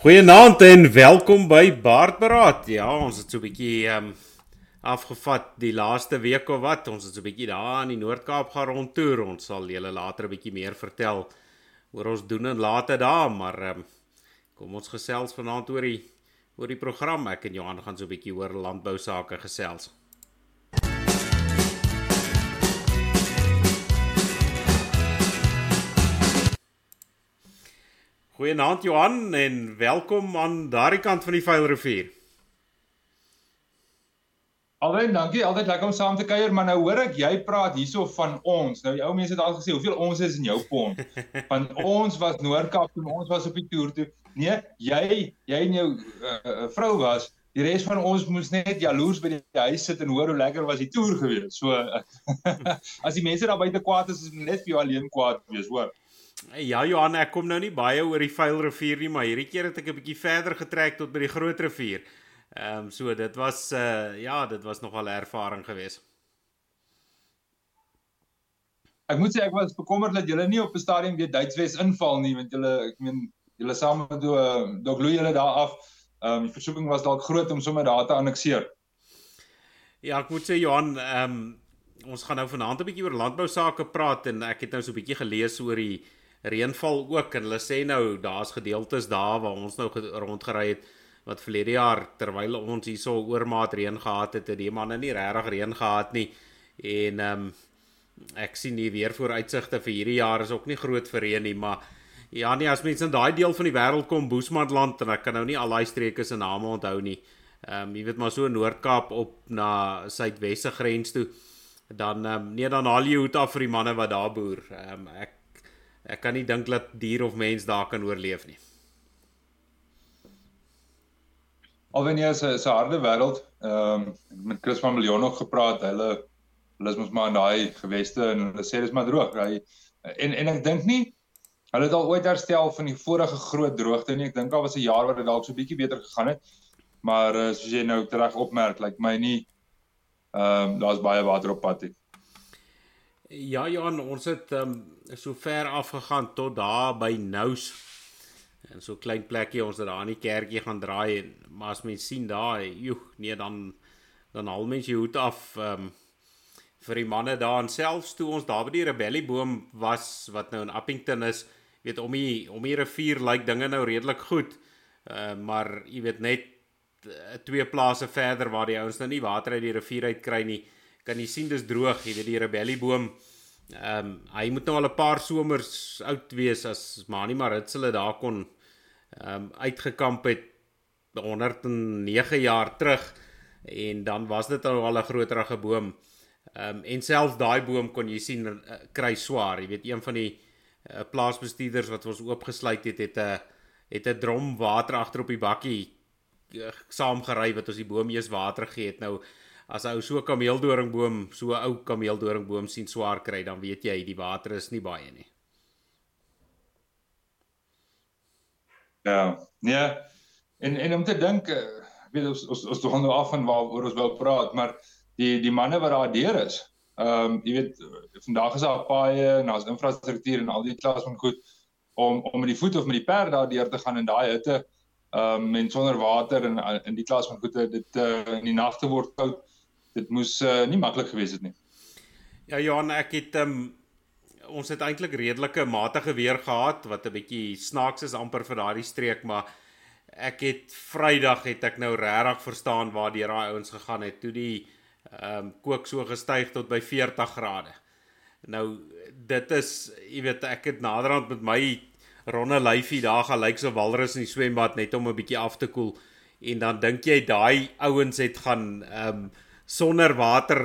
Goeienaand en welkom by Baardberaad. Ja, ons het so 'n bietjie ehm um, afgevat die laaste week of wat. Ons het so 'n bietjie daar in die Noord-Kaap gaan rondtoer. Ons sal julle later 'n bietjie meer vertel oor ons doen en late daar, maar ehm um, kom ons gesels vanaand oor die oor die program. Ek en Johan gaan so 'n bietjie oor landbou sake gesels. Goeienaand Johan en welkom aan daardie kant van die Vaalrivier. Alwen, dankie. Altyd lekker om saam te kuier, maar nou hoor ek jy praat hierso van ons. Nou die ou mense het al gesê hoeveel ons is in jou pond. Van ons was Noord-Kaap toe, ons was op die toer toe. Nee, jy jy en jou uh, vrou was Die res van ons moes net jaloers by die huis sit en hoor hoe lekker was die toer gewees. So as die mense daar buite kwaad is, is net vir jou alleen kwaad wees, hoor. Ja Johan, ek kom nou nie baie oor die Vuil rivier nie, maar hierdie keer het ek 'n bietjie verder getrek tot by die Groot rivier. Ehm um, so dit was uh ja, dit was nogal 'n ervaring geweest. Ek moet sê ek was bekommerd dat julle nie op 'n stadium weer Duitswes inval nie, want julle ek meen julle saam met do do gloei julle daar af. Ehm um, die versoeking was dalk groot om sommer daar te annexeer. Ja, ek moet sê Johan, ehm um, ons gaan nou vanaand 'n bietjie oor landbou sake praat en ek het nou so 'n bietjie gelees oor die reënval ook en hulle sê nou daar's gedeeltes daar waar ons nou rondgery het wat verlede jaar terwyl ons hierso oormaat reën gehad het, het die manne nie regtig reën gehad nie. En ehm um, ek sien nie weer vooruitsigte vir hierdie jaar is ook nie groot vir reën nie, maar ja nee, as mense in daai deel van die wêreld kom, Boesmanland en ek kan nou nie al daai streke se name onthou nie. Ehm um, jy weet maar so Noord-Kaap op na suidwesse grens toe. Dan um, nee dan haal jy hoed af vir die manne wat daar boer. Ehm um, ek ek kan nie dink dat dier of mens daar kan oorleef nie. Alweer is 'n is 'n harde wêreld. Ehm um, met Chris van Miljoen nog gepraat. Hulle hulle is mos maar in daai geweste en hulle sê dis maar droog. Hy en en ek dink nie hulle het al ooit herstel van die vorige groot droogte nie. Ek dink daar was 'n jaar wat dit dalk so bietjie beter gegaan het. Maar uh, soos jy nou reg opmerk, lyk like my nie ehm um, daar's baie water op pad hier. Ja Johan, ons het ehm um, so ver afgegaan tot daar by Nous. En so klein plekkie ons het daar in die kerkie gaan draai en maar as mens sien daar, joe, nee dan dan al mense hoed af ehm um, vir die manne daar en selfs toe ons daar by die rebellieboom was wat nou in Appington is, weet om die om die rivier lyk like dinge nou redelik goed. Uh, maar jy weet net uh, twee plase verder waar die ouens nou nie water uit die rivier uit kry nie kan jy sien dis droog, jy weet die rebellieboom. Ehm um, hy moet nou al 'n paar somers oud wees as Mani Marits hulle daar kon ehm um, uitgekamp het 109 jaar terug en dan was dit al 'n groterige boom. Ehm um, en selfs daai boom kon jy sien uh, kry swaar. Jy weet een van die uh, plaasbestuurders wat ons oopgesluit het het 'n het 'n drom water agter op die bakkie uh, saamgery wat ons die boom eers water gegee het. Nou as ou so kameeldoringboom, so ou kameeldoringboom sien swaar kry, dan weet jy die water is nie baie nie. Ja, nee. En en om te dink, eh, weet ons ons ons gaan nou af van waaroor ons wou praat, maar die die manne wat daar deur is. Ehm um, jy weet vandag is daar paaie en daar's infrastruktuur en al die klas van goed om om met die voet of met die perd daar deur te gaan in daai hitte ehm um, en sonder water en in die klas van goede dit uh, in die nagte word koud dit moes uh, nie maklik gewees het nie. Ja Johan, ek het um, ons het eintlik redelike matige weer gehad wat 'n bietjie snaaks is amper vir daardie streek, maar ek het Vrydag het ek nou regtig verstaan waar die raai ouens gegaan het toe die ehm um, kook so gestyg tot by 40 grade. Nou dit is, jy weet, ek het naderhand met my ronde lyfie daar gaan lyk so walrus in die swembad net om 'n bietjie af te koel en dan dink jy daai ouens het gaan ehm um, sonder water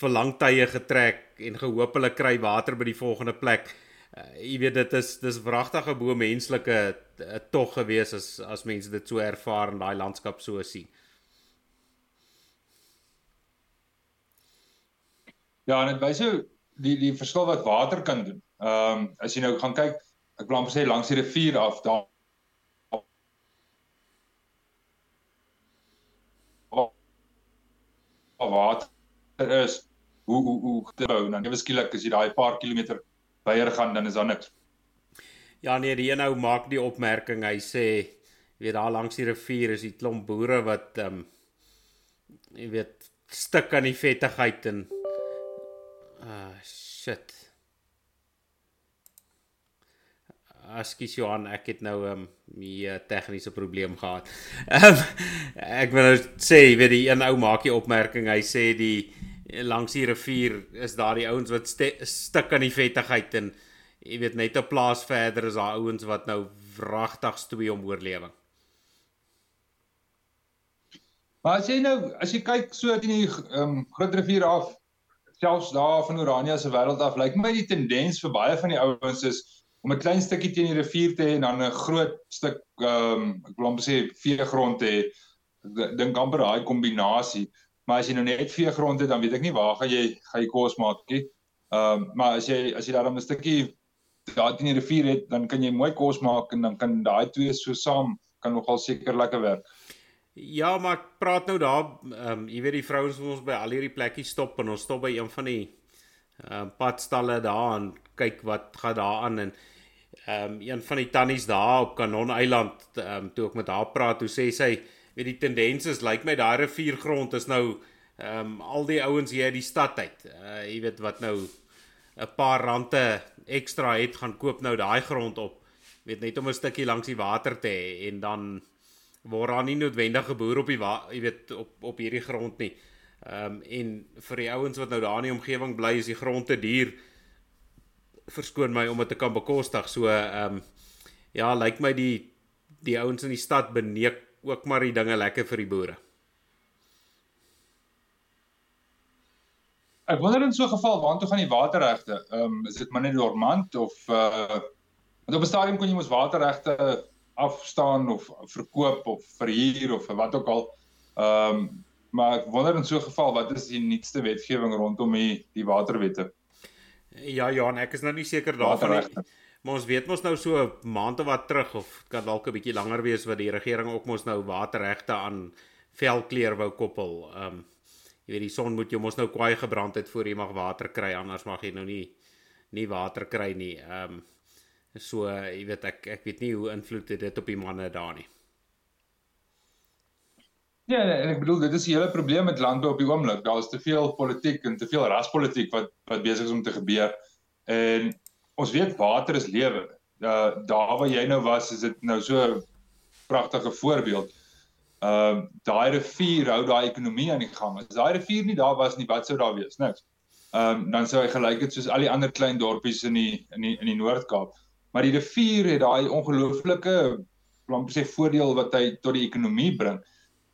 vir lang tye getrek en gehoop hulle kry water by die volgende plek. Uh, jy weet dit is dis wragtige bo menslike uh, tog gewees as as mense dit so ervaar in daai landskap so sien. Ja, en dit wys jou die die verskil wat water kan doen. Ehm um, as jy nou gaan kyk, ek wil amper sê langs die rivier af daar water is hoe hoe hoe te bou dan ewe skielik as jy daai paar kilometer byer gaan dan is daar niks. Ja nee, die een ou maak die opmerking, hy sê jy weet daar langs die rivier is die klomp boere wat ehm um, jy weet stik aan die vettigheid en uh shit. Askies Johan, ek het nou 'n um, ehm, tegniese probleem gehad. Um, ek wil nou sê, jy weet die een ou maak die opmerking, hy sê die langs die rivier is daar die ouens wat stik aan die vettigheid en jy weet net 'n plaas verder is daar ouens wat nou wragtig stoei om oorlewing. Maar as jy nou as jy kyk so teen die ehm um, Groot rivier af, selfs daar van Orania se wêreld af, lyk my die tendens vir baie van die ouens is om 'n klein stukkie teen die rivier te hê en dan 'n groot stuk ehm um, ek wil amper sê veegrond te hê. Ek dink amper daai kombinasie. Maar as jy nou net veegrond het, dan weet ek nie waar gaan jy gaan jy kos maak nie. Ehm um, maar as jy as jy daar 'n stukkie daar teen die rivier het, dan kan jy mooi kos maak en dan kan daai twee so saam kan nogal seker lekker werk. Ja, maar ek praat nou daar, ehm um, jy weet die vrouens wat ons by al hierdie plekkies stop en ons stop by een van die ehm uh, padstalle daar en kyk wat gaan daar aan en ehm um, een van die tannies daar op Kanon Eiland ehm um, toe ek met haar praat, hoe sê sy, weet die tendens is lyk like my daai riviergrond is nou ehm um, al die ouens hier uit die stad uit. Uh jy weet wat nou 'n paar rande ekstra het gaan koop nou daai grond op. Weet net om 'n stukkie langs die water te hê en dan word daar nie noodwendig geboer op die jy weet op op hierdie grond nie. Ehm um, en vir die ouens wat nou daar in die omgewing bly is die grond te duur. Verskoon my om dit te kan bekostig. So ehm um, ja, lyk like my die die ouens in die stad beneek ook maar die dinge lekker vir die boere. Ek wonder in so 'n geval waartoe gaan die waterregte? Ehm um, is dit maar net dormant of uh want op 'n stadium kon jy mos waterregte afstaan of verkoop of verhuur of wat ook al. Ehm um, maar ek wonder in so 'n geval wat is die nuutste wetgewing rondom die die waterwette? Ja Johan, ek is nou nie seker daarvan nie. Maar ons weet mos nou so 'n maand of wat terug of kan dalk 'n bietjie langer wees wat die regering ook mos nou waterregte aan velkleur wou koppel. Ehm um, jy weet die son moet jou mos nou kwaai gebrand het voor jy mag water kry anders mag jy nou nie nie water kry nie. Ehm um, so jy weet ek ek weet nie hoe invloed dit op die manne daar nie. Ja, nee, ek bedoel dit is die hele probleem met landbou op die oomblik. Daar is te veel politiek en te veel raspolitiek wat wat besig is om te gebeur. En ons weet water is lewe. Uh, daar waar jy nou was, is dit nou so 'n pragtige voorbeeld ehm uh, daai rivier hou daai ekonomie aan die gang. As daai rivier nie daar was nie, wat sou daar wees? Niks. Ehm um, dan sou hy gelyk het soos al die ander klein dorpies in die in die in die Noord-Kaap. Maar die rivier het daai ongelooflike plan sê voordeel wat hy tot die ekonomie bring.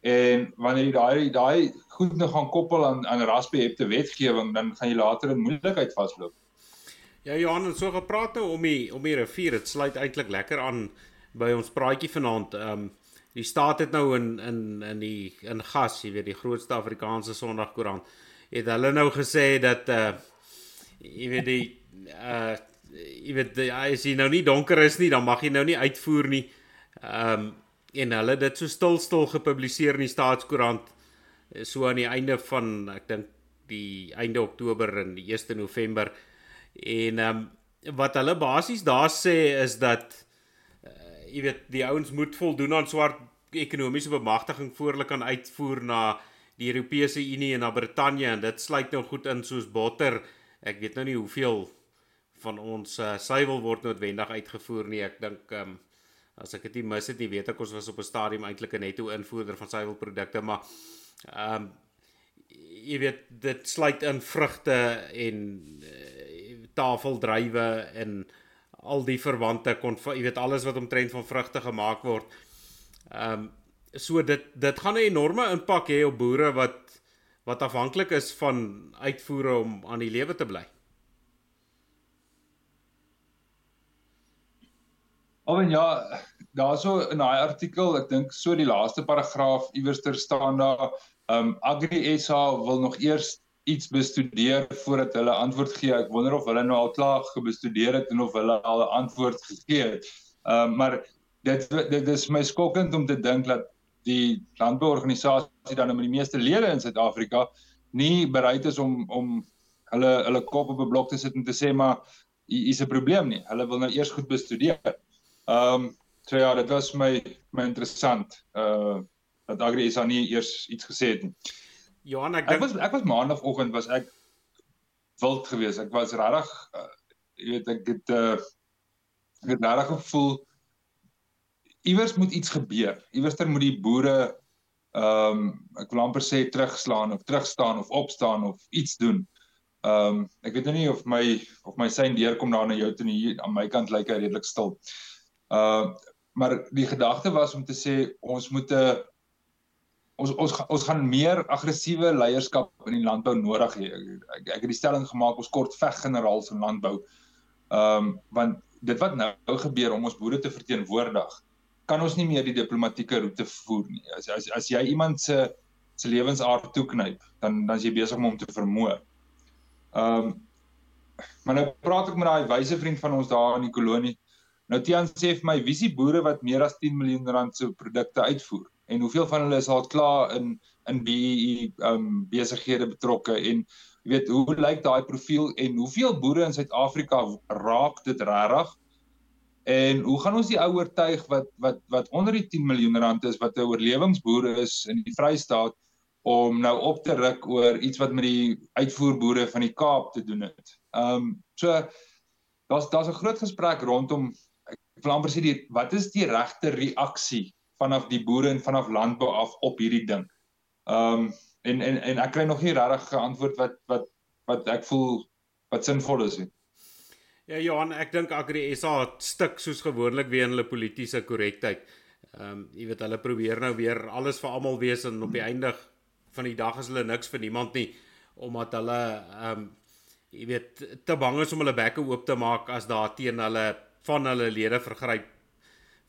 En wanneer jy daai daai goed nou gaan koppel aan aan rasbehepte wetgewing, dan gaan jy later in moeilikheid vasloop. Ja, Johan, het so gepraat nou om die om die rivier. Dit sluit eintlik lekker aan by ons praatjie vanaand. Ehm um, die staat het nou in in in die in gas, jy weet die grootste Afrikaanse Sondagkoerant het hulle nou gesê dat uh jy weet die uh jy weet die, as jy nou nie donker is nie, dan mag jy nou nie uitvoer nie. Um en hulle dit so stil stil gepubliseer in die staatskoerant so aan die einde van ek dink die einde Oktober en die 1 November en um wat hulle basies daar sê is dat jy weet die ouens moet voldoen aan swart ekonomiese bemagtiging voor hulle kan uitvoer na die Europese Unie en na Brittanje en dit sluit nou goed in soos botter. Ek weet nou nie hoeveel van ons uh, suiwel word noodwendig uitgevoer nie. Ek dink ehm um, as ek dit nie mis het nie, weet ek ons was op 'n stadium eintlik 'n netto invoerder van suiwelprodukte, maar ehm um, jy weet dit sluit in vrugte en uh, tafeldrywe en al die verwante kon jy weet alles wat omtrent van vrugte gemaak word. Ehm um, so dit dit gaan 'n enorme impak hê op boere wat wat afhanklik is van uitvoere om aan die lewe te bly. Alwen ja, daarso in daai artikel, ek dink so die laaste paragraaf iewers ter staan daar, um, Agri SA wil nog eers iets bestudeer voordat hulle antwoord gee. Ek wonder of hulle nou al klaar gebestudeer het en of hulle al 'n antwoord gegee het. Uh, maar dit dit is my skokkend om te dink dat die landbouorganisasie dan met die meeste lede in Suid-Afrika nie bereid is om om hulle hulle kop op 'n blok te sit en te sê maar hier is 'n probleem nie. Hulle wil nou eers goed bestudeer. Ehm um, so ja, dit was my my interessant uh dat Agri SA nie eers iets gesê het nie. Johan, ek dink ek was ek was maandagooggend was ek wild geweest. Ek was regtig uh, jy weet ek het uh ek het regtig gevoel iewers moet iets gebeur. Iewerster moet die boere ehm um, ek wil amper sê terugslaan of terugstaan of opstaan of iets doen. Ehm um, ek weet nou nie of my of my sein deurkom daar na jou toe hier aan my kant lyk hy redelik stil. Uh, maar die gedagte was om te sê ons moet 'n uh, ons ons ons gaan meer aggressiewe leierskap in die landbou nodig hê. Ek, ek het die stelling gemaak ons kort veggeneraals in landbou. Ehm um, want dit wat nou gebeur om ons boere te verteenwoordig, kan ons nie meer die diplomatieke roete voer nie. As as as jy iemand se se lewensaard toeknyp, dan dan is jy besig om hom te vermoor. Ehm um, maar nou praat ek met daai wyse vriend van ons daar in die kolonie. Nou Tian sê vir my, wie is die boere wat meer as 10 miljoen rand se produkte uitvoer? en hoeveel van hulle is al klaar in in BEE um besighede betrokke en jy weet hoe lyk daai profiel en hoeveel boere in Suid-Afrika raak dit regtig en hoe gaan ons die ou oortuig wat wat wat onder die 10 miljoen rand is wat 'n oorlewingsboere is in die Vrystaat om nou op te ruk oor iets wat met die uitvoerboere van die Kaap te doen het. Um so daar's daar's 'n groot gesprek rondom wil amper sê die wat is die regte reaksie vanaf die boere en vanaf landbou af op hierdie ding. Ehm um, en en en ek kry nog nie regtig 'n antwoord wat wat wat ek voel wat sinvol is nie. Ja Johan, ek dink Agri SA stik soos gewoonlik weer in hulle politieke korrektheid. Ehm um, jy weet hulle probeer nou weer alles vir almal wees en op die einde van die dag is hulle niks vir niemand nie omdat hulle ehm um, jy weet te bang is om hulle bekke oop te maak as daar teen hulle van hulle lede vergryp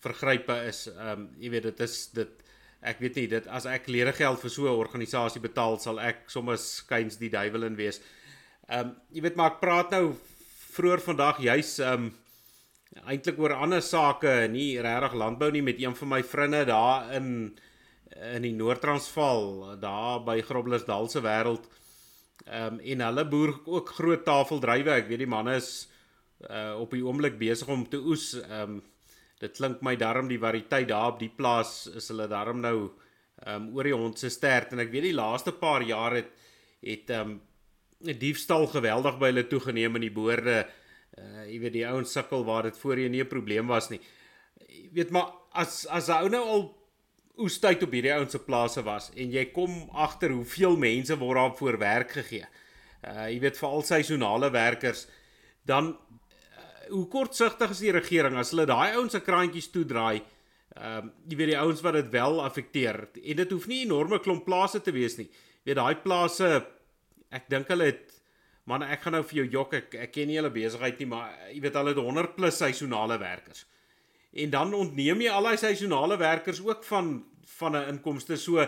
vergrype is ehm um, jy weet dit is dit ek weet nie dit as ek lede geld vir so 'n organisasie betaal sal ek sommer skuins die duiwel in wees. Ehm um, jy weet maar ek praat nou vroeër vandag juis ehm um, eintlik oor ander sake nie regtig landbou nie met een van my vriende daar in in die Noord-Transvaal daar by Groblersdal se wêreld. Ehm um, en hulle boer ook groot tafeldrywe. Ek weet die manne is uh, op die oomblik besig om te oes ehm um, dit klink my darm die variëteit daar op die plaas is hulle darm nou ehm um, oor die hond se stert en ek weet die laaste paar jaar het het ehm um, diefstal geweldig by hulle toegeneem in die boorde. Uh jy weet die ouens sukkel waar dit voorheen nie 'n probleem was nie. Jy weet maar as as 'n ou nou al oestyd op hierdie ouens se plase was en jy kom agter hoeveel mense word daar voor werk gegee. Uh jy weet vir al seisonale werkers dan hoe kortsigtig is die regering as hulle daai ouens se kraantjies toedraai? Ehm um, jy weet die ouens wat dit wel affekteer. En dit hoef nie enorme klomp plase te wees nie. Jy weet daai plase ek dink hulle het man ek gaan nou vir jou jok ek ek ken nie hulle besigheid nie, maar jy weet hulle het 100 plus seisonale werkers. En dan ontneem jy al daai seisonale werkers ook van van 'n inkomste so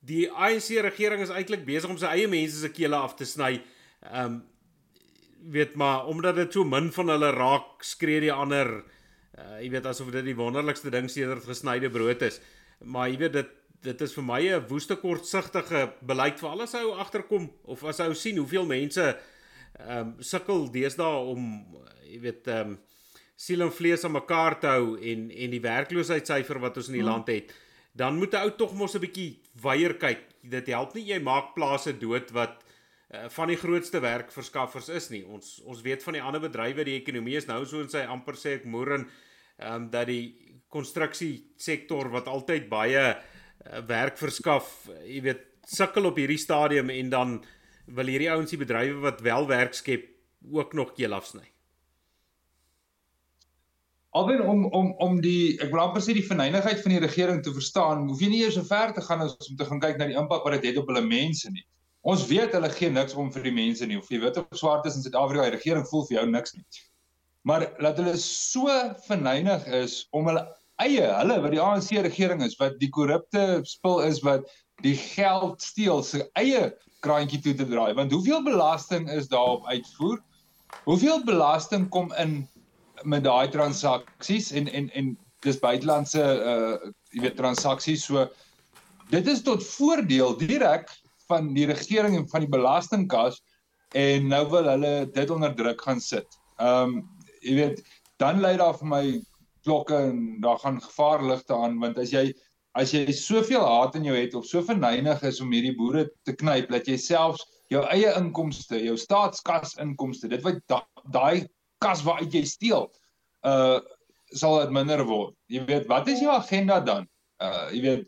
die ANC regering is eintlik besig om sy eie mense se kele af te sny. Ehm um, weet maar omdat dit so min van hulle raak skree die ander uh, jy weet asof dit die wonderlikste ding sedert gesnyde brood is maar jy weet dit dit is vir my 'n woeste kortsigtige beleid vir alles ou agterkom of as ou sien hoeveel mense ehm um, sukkel deesdae om jy weet ehm um, siel en vlees aan mekaar te hou en en die werkloosheidsyfer wat ons in die hmm. land het dan moet 'n ou tog mos 'n bietjie weier kyk dit help nie jy maak plase dood wat van die grootste werkverskaffers is nie. Ons ons weet van die ander bedrywe, die ekonomie is nou so in sy amper sê ek moer en ehm um, dat die konstruksie sektor wat altyd baie uh, werk verskaf, jy weet, sukkel op hierdie stadium en dan wil hierdie ouens die bedrywe wat wel werk skep ook nog keel afsny. Alwen om om om die ek wil amper sê die verneinigheid van die regering te verstaan, hoef jy nie eers so ver te gaan as om te gaan kyk na die impak wat dit het op hulle mense nie. Ons weet hulle gee niks om vir die mense nie. Of jy wit of swart is in Suid-Afrika, die regering voel vir jou niks nie. Maar laat hulle so verneinig is om hulle eie, hulle wat die ANC regering is, wat die korrupte spil is wat die geld steel, sy eie kraantjie toe te draai. Want hoeveel belasting is daarop uitvoer? Hoeveel belasting kom in met daai transaksies en en en dis buitelandse uh jy weet transaksies so dit is tot voordeel direk van die regering en van die belastingkas en nou wil hulle dit onder druk gaan sit. Ehm um, jy weet dan lei daar vir my klokke en daar gaan gevaarligte aan want as jy as jy soveel haat in jou het of so verneig is om hierdie boere te knyp dat jy selfs jou eie inkomste, jou staatskas inkomste, dit wat daai kas waaruit jy steel, uh sal dit minder word. Jy weet, wat is jou agenda dan? Uh jy weet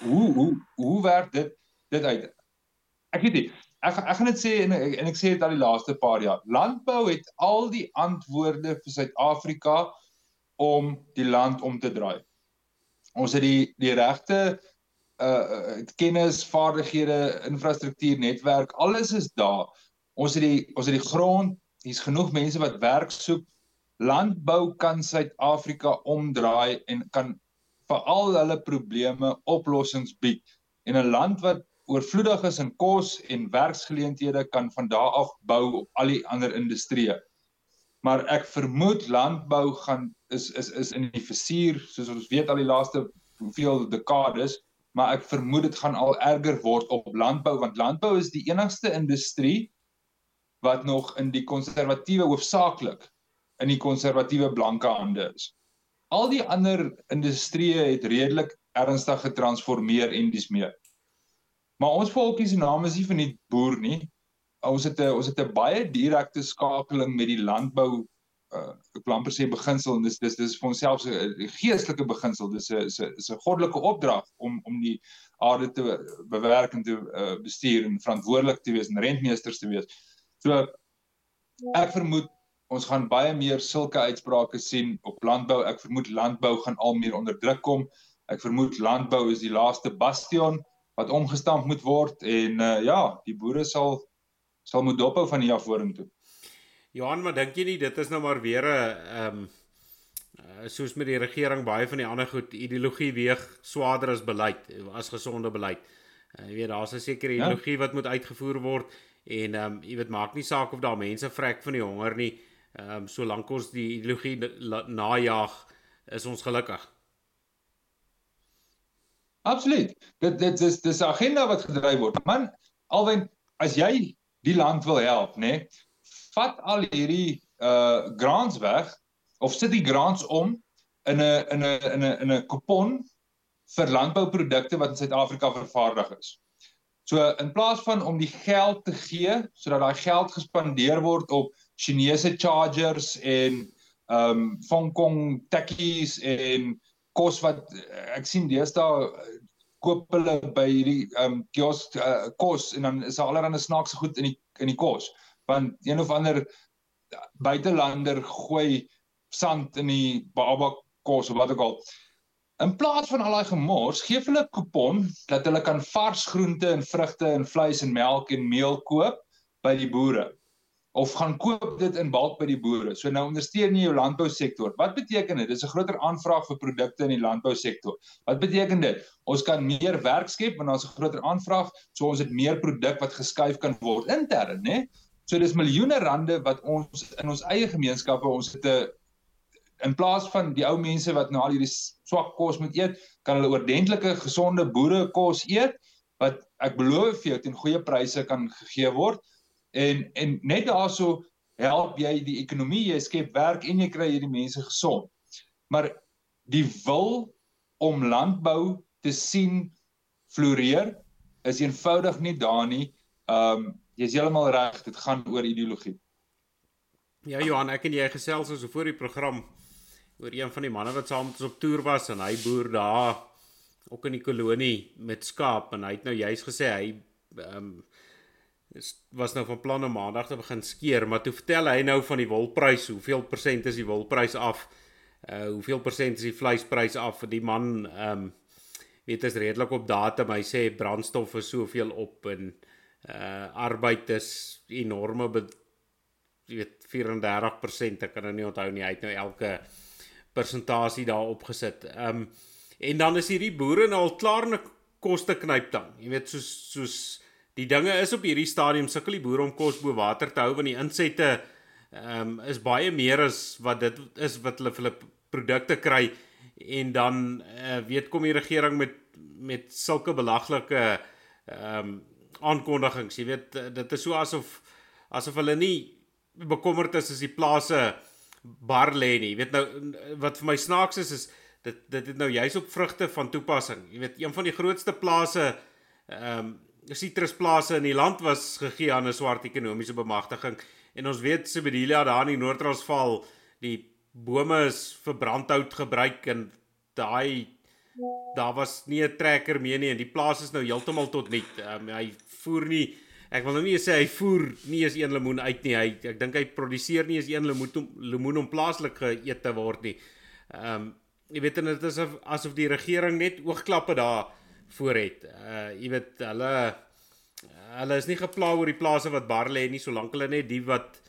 hoe hoe hoe werk dit dit uit? Ek weet nie. Ek ek gaan dit sê en, en ek sê dit al die laaste paar jaar. Landbou het al die antwoorde vir Suid-Afrika om die land om te draai. Ons het die die regte uh kennis, vaardighede, infrastruktuur, netwerk, alles is daar. Ons het die ons het die grond, hier's genoeg mense wat werk soek. Landbou kan Suid-Afrika omdraai en kan vir al hulle probleme oplossings bied. En 'n land wat oorvloedig is in kos en werksgeleenthede kan van daar af bou op al die ander industrieë. Maar ek vermoed landbou gaan is is is in die versuur soos ons weet al die laaste hoeveel dekades, maar ek vermoed dit gaan al erger word op landbou want landbou is die enigste industrie wat nog in die konservatiewe hoofsaaklik in die konservatiewe blanke hande is. Al die ander industrieë het redelik ernstig getransformeer en dis meer. Maar ons volkie se naam is nie van die boer nie. Ons het 'n ons het 'n baie direkte skakeling met die landbou uh ek wil amper sê beginsel en dis dis dis vir onsself 'n geestelike beginsel. Dis 'n is 'n is 'n goddelike opdrag om om die aarde te bewerk en te uh, bestuur en verantwoordelik te wees en rentmeesters te wees. So ek vermoed ons gaan baie meer sulke uitsprake sien op landbou. Ek vermoed landbou gaan al meer onder druk kom. Ek vermoed landbou is die laaste bastion wat omgestamp moet word en uh, ja, die boere sal sal moet dophou van hier af vorentoe. Johan, maar dink jy nie dit is nou maar weer 'n ehm um, soos met die regering baie van die ander goed ideologie weeg swaarder as beleid as gesonde beleid. Uh, jy weet daar's 'n sekere ja. ideologie ja. wat moet uitgevoer word en ehm um, jy weet maak nie saak of daar mense vrek van die honger nie. Ehm um, solank ons die ideologie najag, is ons gelukkig. Absoluut. Dit dit is dis 'n agenda wat gedryf word. Man, alwen as jy die land wil help, nê, nee, vat al hierdie uh grants weg of sit die grants om in 'n in 'n in 'n in 'n kupon vir landbouprodukte wat in Suid-Afrika vervaardig is. So in plaas van om die geld te gee sodat daai geld gespandeer word op Chinese chargers en ehm um, Hong Kong tekkies en kos wat ek sien deesdae koop hulle by hierdie ehm um, kiosk uh, kos en dan is daar allerlei snaakse goed in die in die kos. Want een of ander buitelander gooi sand in die baba kos of wat ook al. In plaas van al daai gemors gee hulle 'n kupon dat hulle kan vars groente en vrugte en vleis en melk en meel koop by die boere of gaan koop dit in bulk by die boere. So nou ondersteun jy jou landbousektor. Wat beteken dit? Dis 'n groter aanvraag vir produkte in die landbousektor. Wat beteken dit? Ons kan meer werk skep want daar's 'n groter aanvraag, so ons het meer produk wat geskuif kan word intern, né? So dis miljoene rande wat ons in ons eie gemeenskappe ons het 'n in plaas van die ou mense wat nou al hierdie swak kos moet eet, kan hulle oordentlike gesonde boere kos eet wat ek beloof vir jou teen goeie pryse kan gegee word En en net daaroor help jy die ekonomie, jy skep werk en jy kry hierdie mense gesond. Maar die wil om landbou te sien floreer is eenvoudig nie daar nie. Um jy's heeltemal reg, dit gaan oor ideologie. Ja Johan, ek en jy gesels ons voor die program oor een van die manne wat saam met ons op toer was en hy boer daar ook in die kolonie met skaap en hy het nou juist gesê hy um is was nou van plan om maandag te begin skeer, maar toe vertel hy nou van die wolprys, hoeveel persent is die wolprys af? Uh hoeveel persent is die vleisprys af vir die man ehm um, weet is redelik op datum. Hy sê brandstof is soveel op en uh arbeid is enorme weet 34%, ek kan nou nie onthou nie, hy het nou elke persentasie daar opgesit. Ehm um, en dan is hierdie boere nou al klaar 'n koste knyp dan. Jy weet soos soos Die dinge is op hierdie stadium sukkel die boere om kos bo water te hou want die insette ehm um, is baie meer as wat dit is wat hulle vir hulle produkte kry en dan uh, weet kom die regering met met sulke belaglike ehm um, aankondigings. Jy weet dit is so asof asof hulle nie bekommerd is as die plase bar lê nie. Jy weet nou wat vir my snaaks is is dit dit het nou juist op vrugte van toepassing. Jy weet een van die grootste plase ehm um, sitrusplase in die land was gegee aan 'n swart ekonomiese bemagtiging en ons weet Siberia daar in die Noord-Transvaal die bome is vir brandhout gebruik en daai daar was nie 'n trekker meer nie en die plaas is nou heeltemal tot nul. Um, hy voer nie ek wil nou nie sê hy voer nie eens een lemoen uit nie. Hy ek dink hy produseer nie eens een lemoen om lemoen om plaaslik geëet te word nie. Ehm um, jy weet en dit is asof die regering net oogklappe daar voor het. Uh jy weet hulle hulle is nie gepla oor die plase wat bar lê nie solank hulle net die wat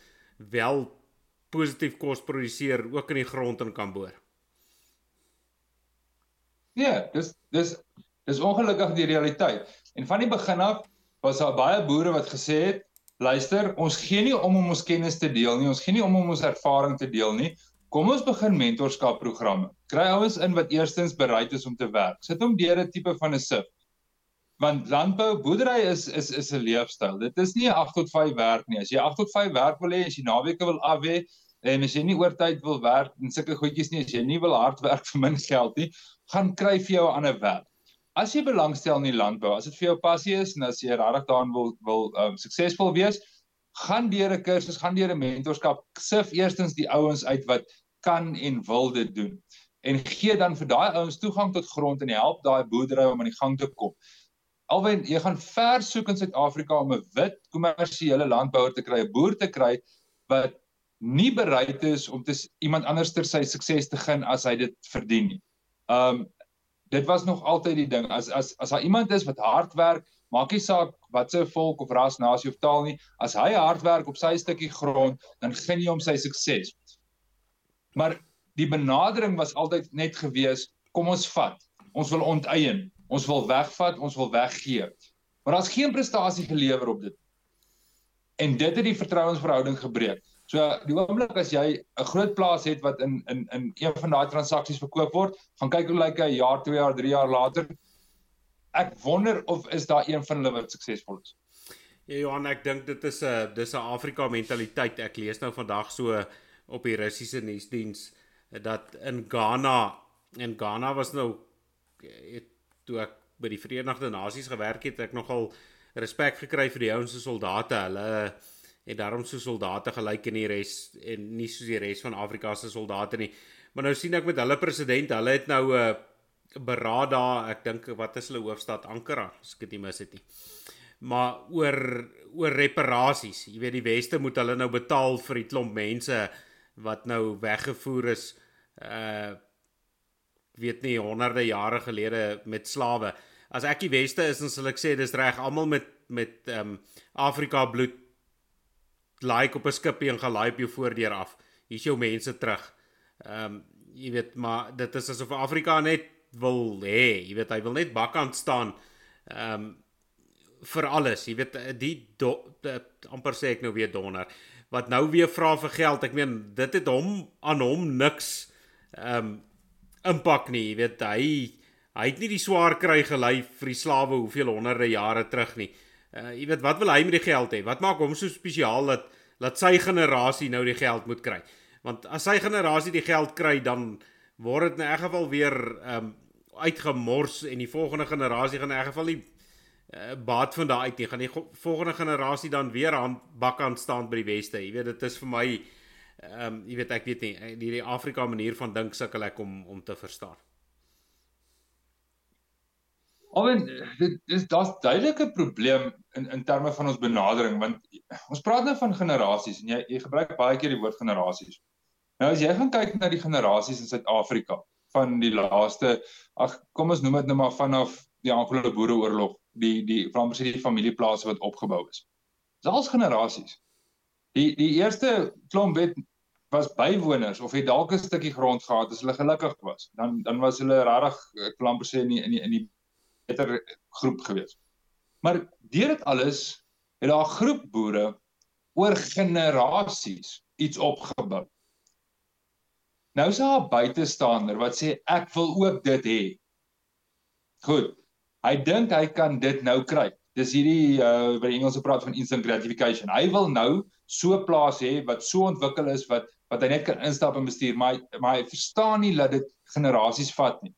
wel positief kos produseer ook in die grond in kan boor. Ja, dis dis dis ongelukkig die realiteit. En van die begin af was daar baie boere wat gesê het, luister, ons gee nie om om ons kennis te deel nie, ons gee nie om om ons ervaring te deel nie. Kom ons begin mentorskap programme. Kry ouens in wat eerstens bereid is om te werk. Sit hom deur 'n tipe van 'n sif. Want landbou, boerdery is is is 'n leefstyl. Dit is nie 'n 8 tot 5 werk nie. As jy 8 tot 5 werk wil hê, as jy naweke wil af hê en as jy nie oortyd wil werk en sulke goedjies nie, as jy nie wil hard werk vir min geld nie, gaan kry vir jou 'n ander werk. As jy belangstel in die landbou, as dit vir jou passie is en as jy regtig daarin wil wil um, suksesvol wees, gaan deur 'n kursus, gaan deur 'n mentorskap, sif eerstens die ouens uit wat kan en wil dit doen en gee dan vir daai ouens toegang tot grond en help daai boerdery om aan die gang te kom. Alwen jy gaan ver soek in Suid-Afrika om 'n wit kommersiële landbouer te kry, 'n boer te kry wat nie bereid is om te iemand anders ter sy sukses te gun as hy dit verdien nie. Um dit was nog altyd die ding as as as daar iemand is wat hard werk, maak nie saak wat se volk of ras, nasie of taal nie, as hy hard werk op sy stukkie grond, dan gun jy hom sy sukses. Maar die benadering was altyd net gewees, kom ons vat. Ons wil onteien. Ons wil wegvat, ons wil weggee. Maar daar's geen prestasie gelewer op dit. En dit het die vertrouensverhouding gebreek. So die oomblik as jy 'n groot plaas het wat in in in een van daai transaksies verkoop word, gaan kyk hoe lyk hy jaar, 2 jaar, 3 jaar later. Ek wonder of is daar een van hulle wat suksesvol is. Ja Johan, ek dink dit is 'n dis 'n Afrika mentaliteit. Ek lees nou vandag so op die Russiese nuusdiens dat in Ghana en Ghana was nou het, toe ek by die Verenigde Nasies gewerk het, ek nogal respek gekry vir die ouens se soldate. Hulle het daarom so soldate gelyk in die res en nie soos die res van Afrika se soldate nie. Maar nou sien ek met hulle president, hulle het nou 'n uh, beraad daar, ek dink wat is hulle hoofstad Ankara, as ek dit mis het nie. Maar oor oor reparasies, jy weet die weste moet hulle nou betaal vir die klomp mense wat nou weggevoer is uh weet nie honderde jare gelede met slawe. As ek die weste is, dan sal ek sê dis reg almal met met ehm um, Afrika bloed like op 'n skipie en gaan laai op jou voordeur af. Hier's jou mense terug. Ehm um, jy weet maar dit is asof Afrika net wil hê, jy weet hy wil net bakkant staan. Ehm um, vir alles, jy weet die, die, die amper sê ek nou weer donder wat nou weer vra vir geld. Ek meen dit het hom aan hom niks ehm um, impak nie. Jy weet hy hy het nie die swaar kry gelei vir die slawe hoeveel honderde jare terug nie. Uh jy weet wat wil hy met die geld hê? Wat maak hom so spesiaal dat dat sy generasie nou die geld moet kry? Want as sy generasie die geld kry dan word dit in 'n geval weer ehm um, uitgemors en die volgende generasie gaan in 'n geval nie uh, baat van daai uit nie. Gaan die volgende generasie dan weer aan bak aan staan by die weste. Jy weet dit is vir my ehm um, jy weet ek weet nie die, die Afrika manier van dink sukkel ek om om te verstaan. Alwen dit is daar's duidelike probleem in in terme van ons benadering want ons praat nou van generasies en jy jy gebruik baie keer die woord generasies. Nou as jy gaan kyk na die generasies in Suid-Afrika van die laaste ag kom ons noem dit nou maar vanaf die Anglo-Boereoorlog die die veral presies die familieplase wat opgebou is. Dis al generasies. Die die eerste klomp het was bywoners of het dalk 'n stukkie grond gehad as hulle gelukkig was. Dan dan was hulle regtig ek wil amper sê in die, in die in die beter groep gewees. Maar deur dit alles het daar 'n groep boere oor generasies iets opgebou. Nou is daar 'n buitestander wat sê ek wil ook dit hê. Goed. Hy dink hy kan dit nou kry. Dis hierdie uh wat die Engelse praat van instant gratification. Hy wil nou so plaas hê wat so ontwikkel is wat wat hy net kan instap en bestuur, maar hy, maar hy verstaan nie dat dit generasies vat nie.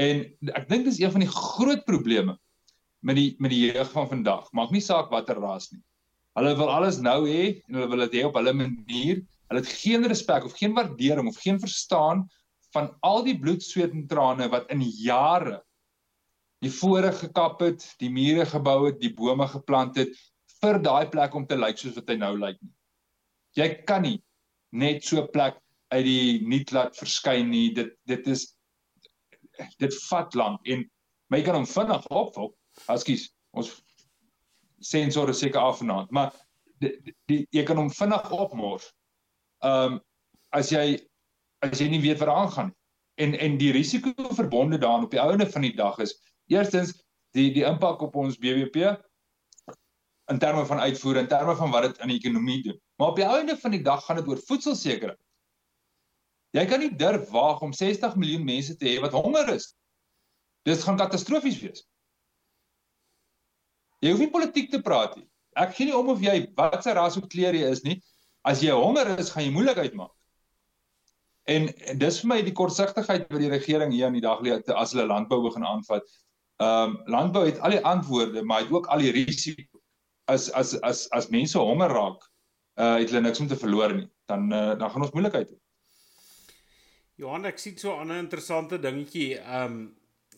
En ek dink dis een van die groot probleme met die met die jeug van vandag. Maak nie saak watter ras nie. Hulle wil alles nou hê en hulle wil dit hê op hulle manier. Hulle het geen respek of geen waardering of geen verstaan van al die bloed, sweet en trane wat in jare die vorige gekap het, die mure gebou het, die bome geplant het vir daai plek om te lyk soos wat hy nou lyk nie. Jy kan nie net so 'n plek uit die niet laat verskyn nie. Dit dit is dit vat lank en my kan hom vinnig opvul. Ekskuus, ons sensor is seker af vanaand, maar die, die jy kan hom vinnig opmors. Ehm um, as jy as jy nie weet wat aangaan nie. En en die risiko verbonde daaraan op die ouene van die dag is Eerstens die die impak op ons BBP in terme van uitvoer en terme van wat dit in die ekonomie doen. Maar op die einde van die dag gaan dit oor voedselsekerheid. Jy kan nie durf waag om 60 miljoen mense te hê wat honger is. Dit gaan katastrofies wees. Jy hoef nie politiek te praat nie. Ek gee nie om of jy watse ras of kleur jy is nie. As jy honger is, gaan jy moeilikheid maak. En dis vir my die kortsigtigheid wat die regering hier aan die dag lê as hulle landbou begin aanvat. Ehm um, landbou het al die antwoorde, maar het ook al die risiko. As as as as mense honger raak, uh het hulle niks om te verloor nie. Dan uh, dan gaan ons moeilikheid hê. Johan, ek sien so 'n ander interessante dingetjie. Ehm um,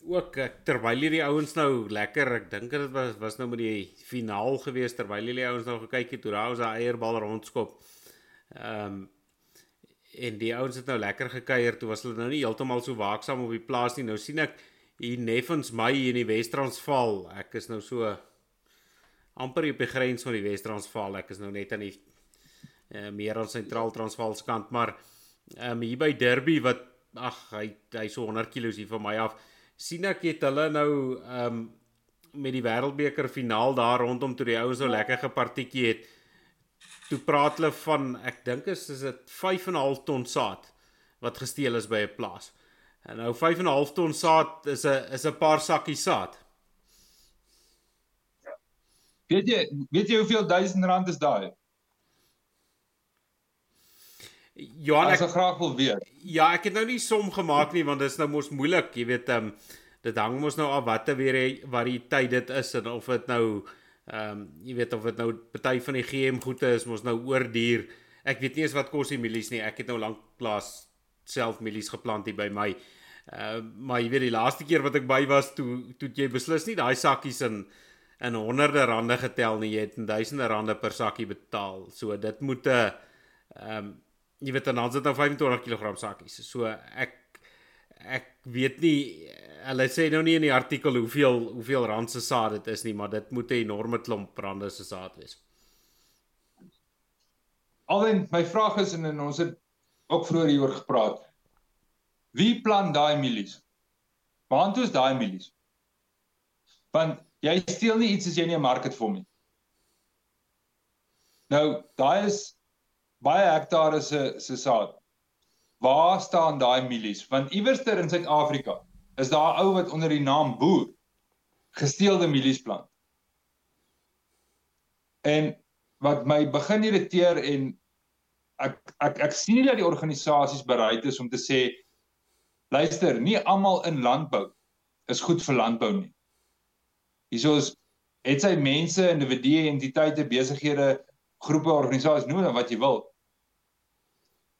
ook terwyl hierdie ouens nou lekker, ek dink dit was was nou met die finaal gewees terwyl hierdie ouens nou gekyk het hoe daai ou se eierbal rondskop. Ehm um, en die ouens het nou lekker gekuier toe was hulle nou nie heeltemal so waaksaam op die plaas nie. Nou sien ek hier Neffens my in die Wes-Transvaal. Ek is nou so amper op die grens van die Wes-Transvaal. Ek is nou net aan die uh, meer aan sentraal-Transvaal se kant, maar ehm um, hier by Derby wat ag hy hy so 100 km hier van my af. sien ek het hulle nou ehm um, met die Wêreldbeker finaal daar rondom toe die ouens so lekker gepartiekie het. Toe praat hulle van ek dink is is dit 5.5 ton saad wat gesteel is by 'n plaas. En nou 5.5 ton saad is 'n is 'n paar sakkies saad. Weet jy, weet jy hoeveel duisend rand is daai? Johan, ek sou graag wil weet. Ja, ek het nou nie som gemaak nie want dit is nou mos moeilik, jy weet, ehm um, dit hang mos nou af watter weer wat die tyd dit is en of dit nou ehm um, jy weet of dit nou party van die GM goede is mos nou oorduur. Ek weet nie eens wat kos die mielies nie. Ek het nou lank plaas self mielies geplant hier by my. Uh maar jy weet die laaste keer wat ek by was toe toe jy beslis nie daai sakkies in in honderde rande getel nie, jy het in duisende rande per sakkie betaal. So dit moet 'n uh, ehm um, jy weet dan is dit nou 25 kg sakkies. So ek ek weet nie hulle sê nou nie in die artikel hoeveel hoeveel rand se saad dit is nie, maar dit moet 'n enorme klomp rande se saad wees. Alwen my vraag is en ons het ook vroeër hieroor gepraat. Wie plan daai milies? Waar toe is daai milies? Want jy steel nie iets as jy nie 'n mark het vir hom nie. Nou, daai is baie hektare se se saad. Waar staan daai milies? Want iewerster in Suid-Afrika is daar 'n ou wat onder die naam boer gesteelde milies plant. En wat my begin irriteer en ek ek ek sien nie dat die organisasies bereid is om te sê luister, nie almal in landbou is goed vir landbou nie. Hierso is het sy mense, individue, entiteite, besighede, groepe, organisasies, noem dit wat jy wil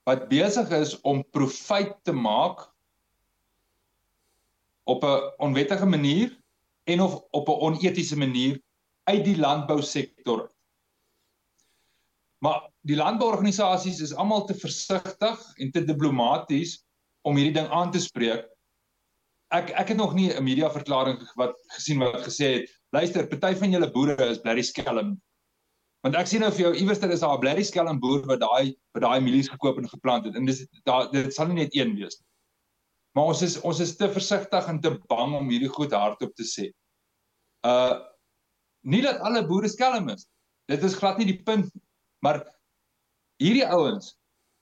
wat besig is om profijt te maak op 'n onwettige manier en of op 'n onetiese manier uit die landbousektor. Maar die landbouorganisasies is almal te versigtig en te diplomaties om hierdie ding aan te spreek. Ek ek het nog nie 'n media verklaring wat gesien wat gesê het, luister, party van julle boere is blerry skelm. Want ek sien nou vir jou iewers daar is daar 'n blerry skelm boer wat daai wat daai mielies gekoop en geplant het en dis daar dit sal nie net een wees nie. Maar ons is ons is te versigtig en te bang om hierdie goed hardop te sê. Uh nie dat alle boere skelm is. Dit is glad nie die punt nie. Maar hierdie ouens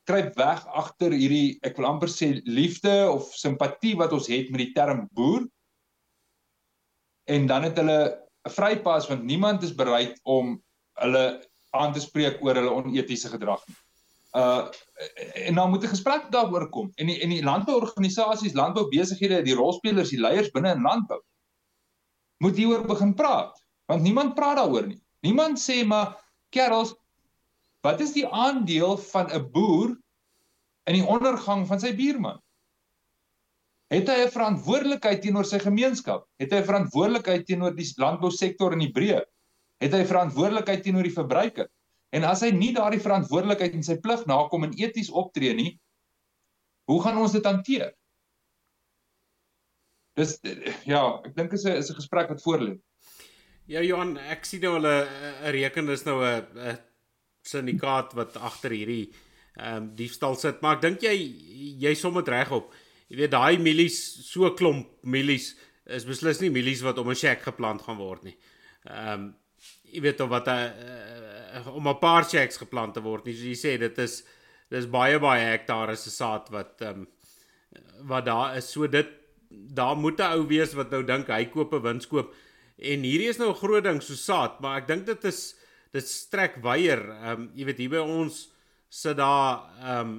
kruip weg agter hierdie ek wil amper sê liefde of simpatie wat ons het met die term boer. En dan het hulle 'n vrypas want niemand is bereid om hulle aan te spreek oor hulle onetiese gedrag nie. Uh en dan moet 'n gesprek daaroor kom. En die en die landbouorganisasies, landboubesighede, die rolspelers, die leiers binne in landbou moet hieroor begin praat. Want niemand praat daaroor nie. Niemand sê maar kerels, wat is die aandeel van 'n boer in die ondergang van sy buurman? Het hy 'n verantwoordelikheid teenoor sy gemeenskap? Het hy 'n verantwoordelikheid teenoor die landbousektor in die breë? Het hy 'n verantwoordelikheid teenoor die verbruiker? En as hy nie daardie verantwoordelikheid en sy plig nakom en eties optree nie, hoe gaan ons dit hanteer? Dis ja, ek dink is 'n is 'n gesprek wat voorlê. Ja Johan, ek sien nou hulle 'n reken is nou 'n 'n syndikaat wat agter hierdie ehm um, diefstal sit, maar ek dink jy jy som dit reg op. Jy weet daai mielies, so klomp mielies is beslis nie mielies wat om 'n shack geplant gaan word nie. Ehm um, jy weet of wat 'n uh, uh, om 'n paar shacks geplant te word nie. So jy sê dit is dis baie baie hektare se saad wat ehm um, wat daar is. So dit daar moet 'n ou wees wat nou dink hy koop 'n winskoop en hierdie is nou 'n groot ding so saad, maar ek dink dit is dit strek weier. Ehm um, jy weet hier by ons sit daar ehm um,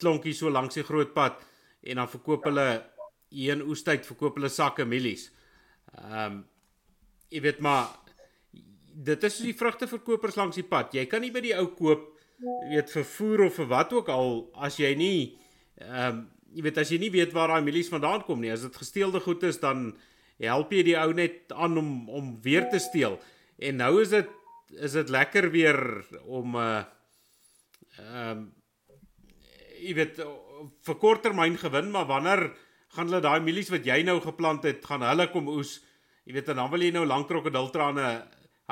klonkie so langs die groot pad en dan verkoop hulle een oestyd verkoop hulle sakke mielies. Ehm um, jy weet maar dit is die vrugteverkopers langs die pad. Jy kan nie by die ou koop weet vervoer of vir wat ook al as jy nie ehm um, jy weet as jy nie weet waar daai mielies vandaan kom nie. As dit gesteelde goed is dan help jy die ou net aan om om weer te steel. En nou is dit is dit lekker weer om 'n uh, ehm um, jy weet vir korttermyn gewin, maar wanneer gaan hulle daai mielies wat jy nou geplant het, gaan hulle kom oes? Jy weet dan wil jy nou lank krokodiltrane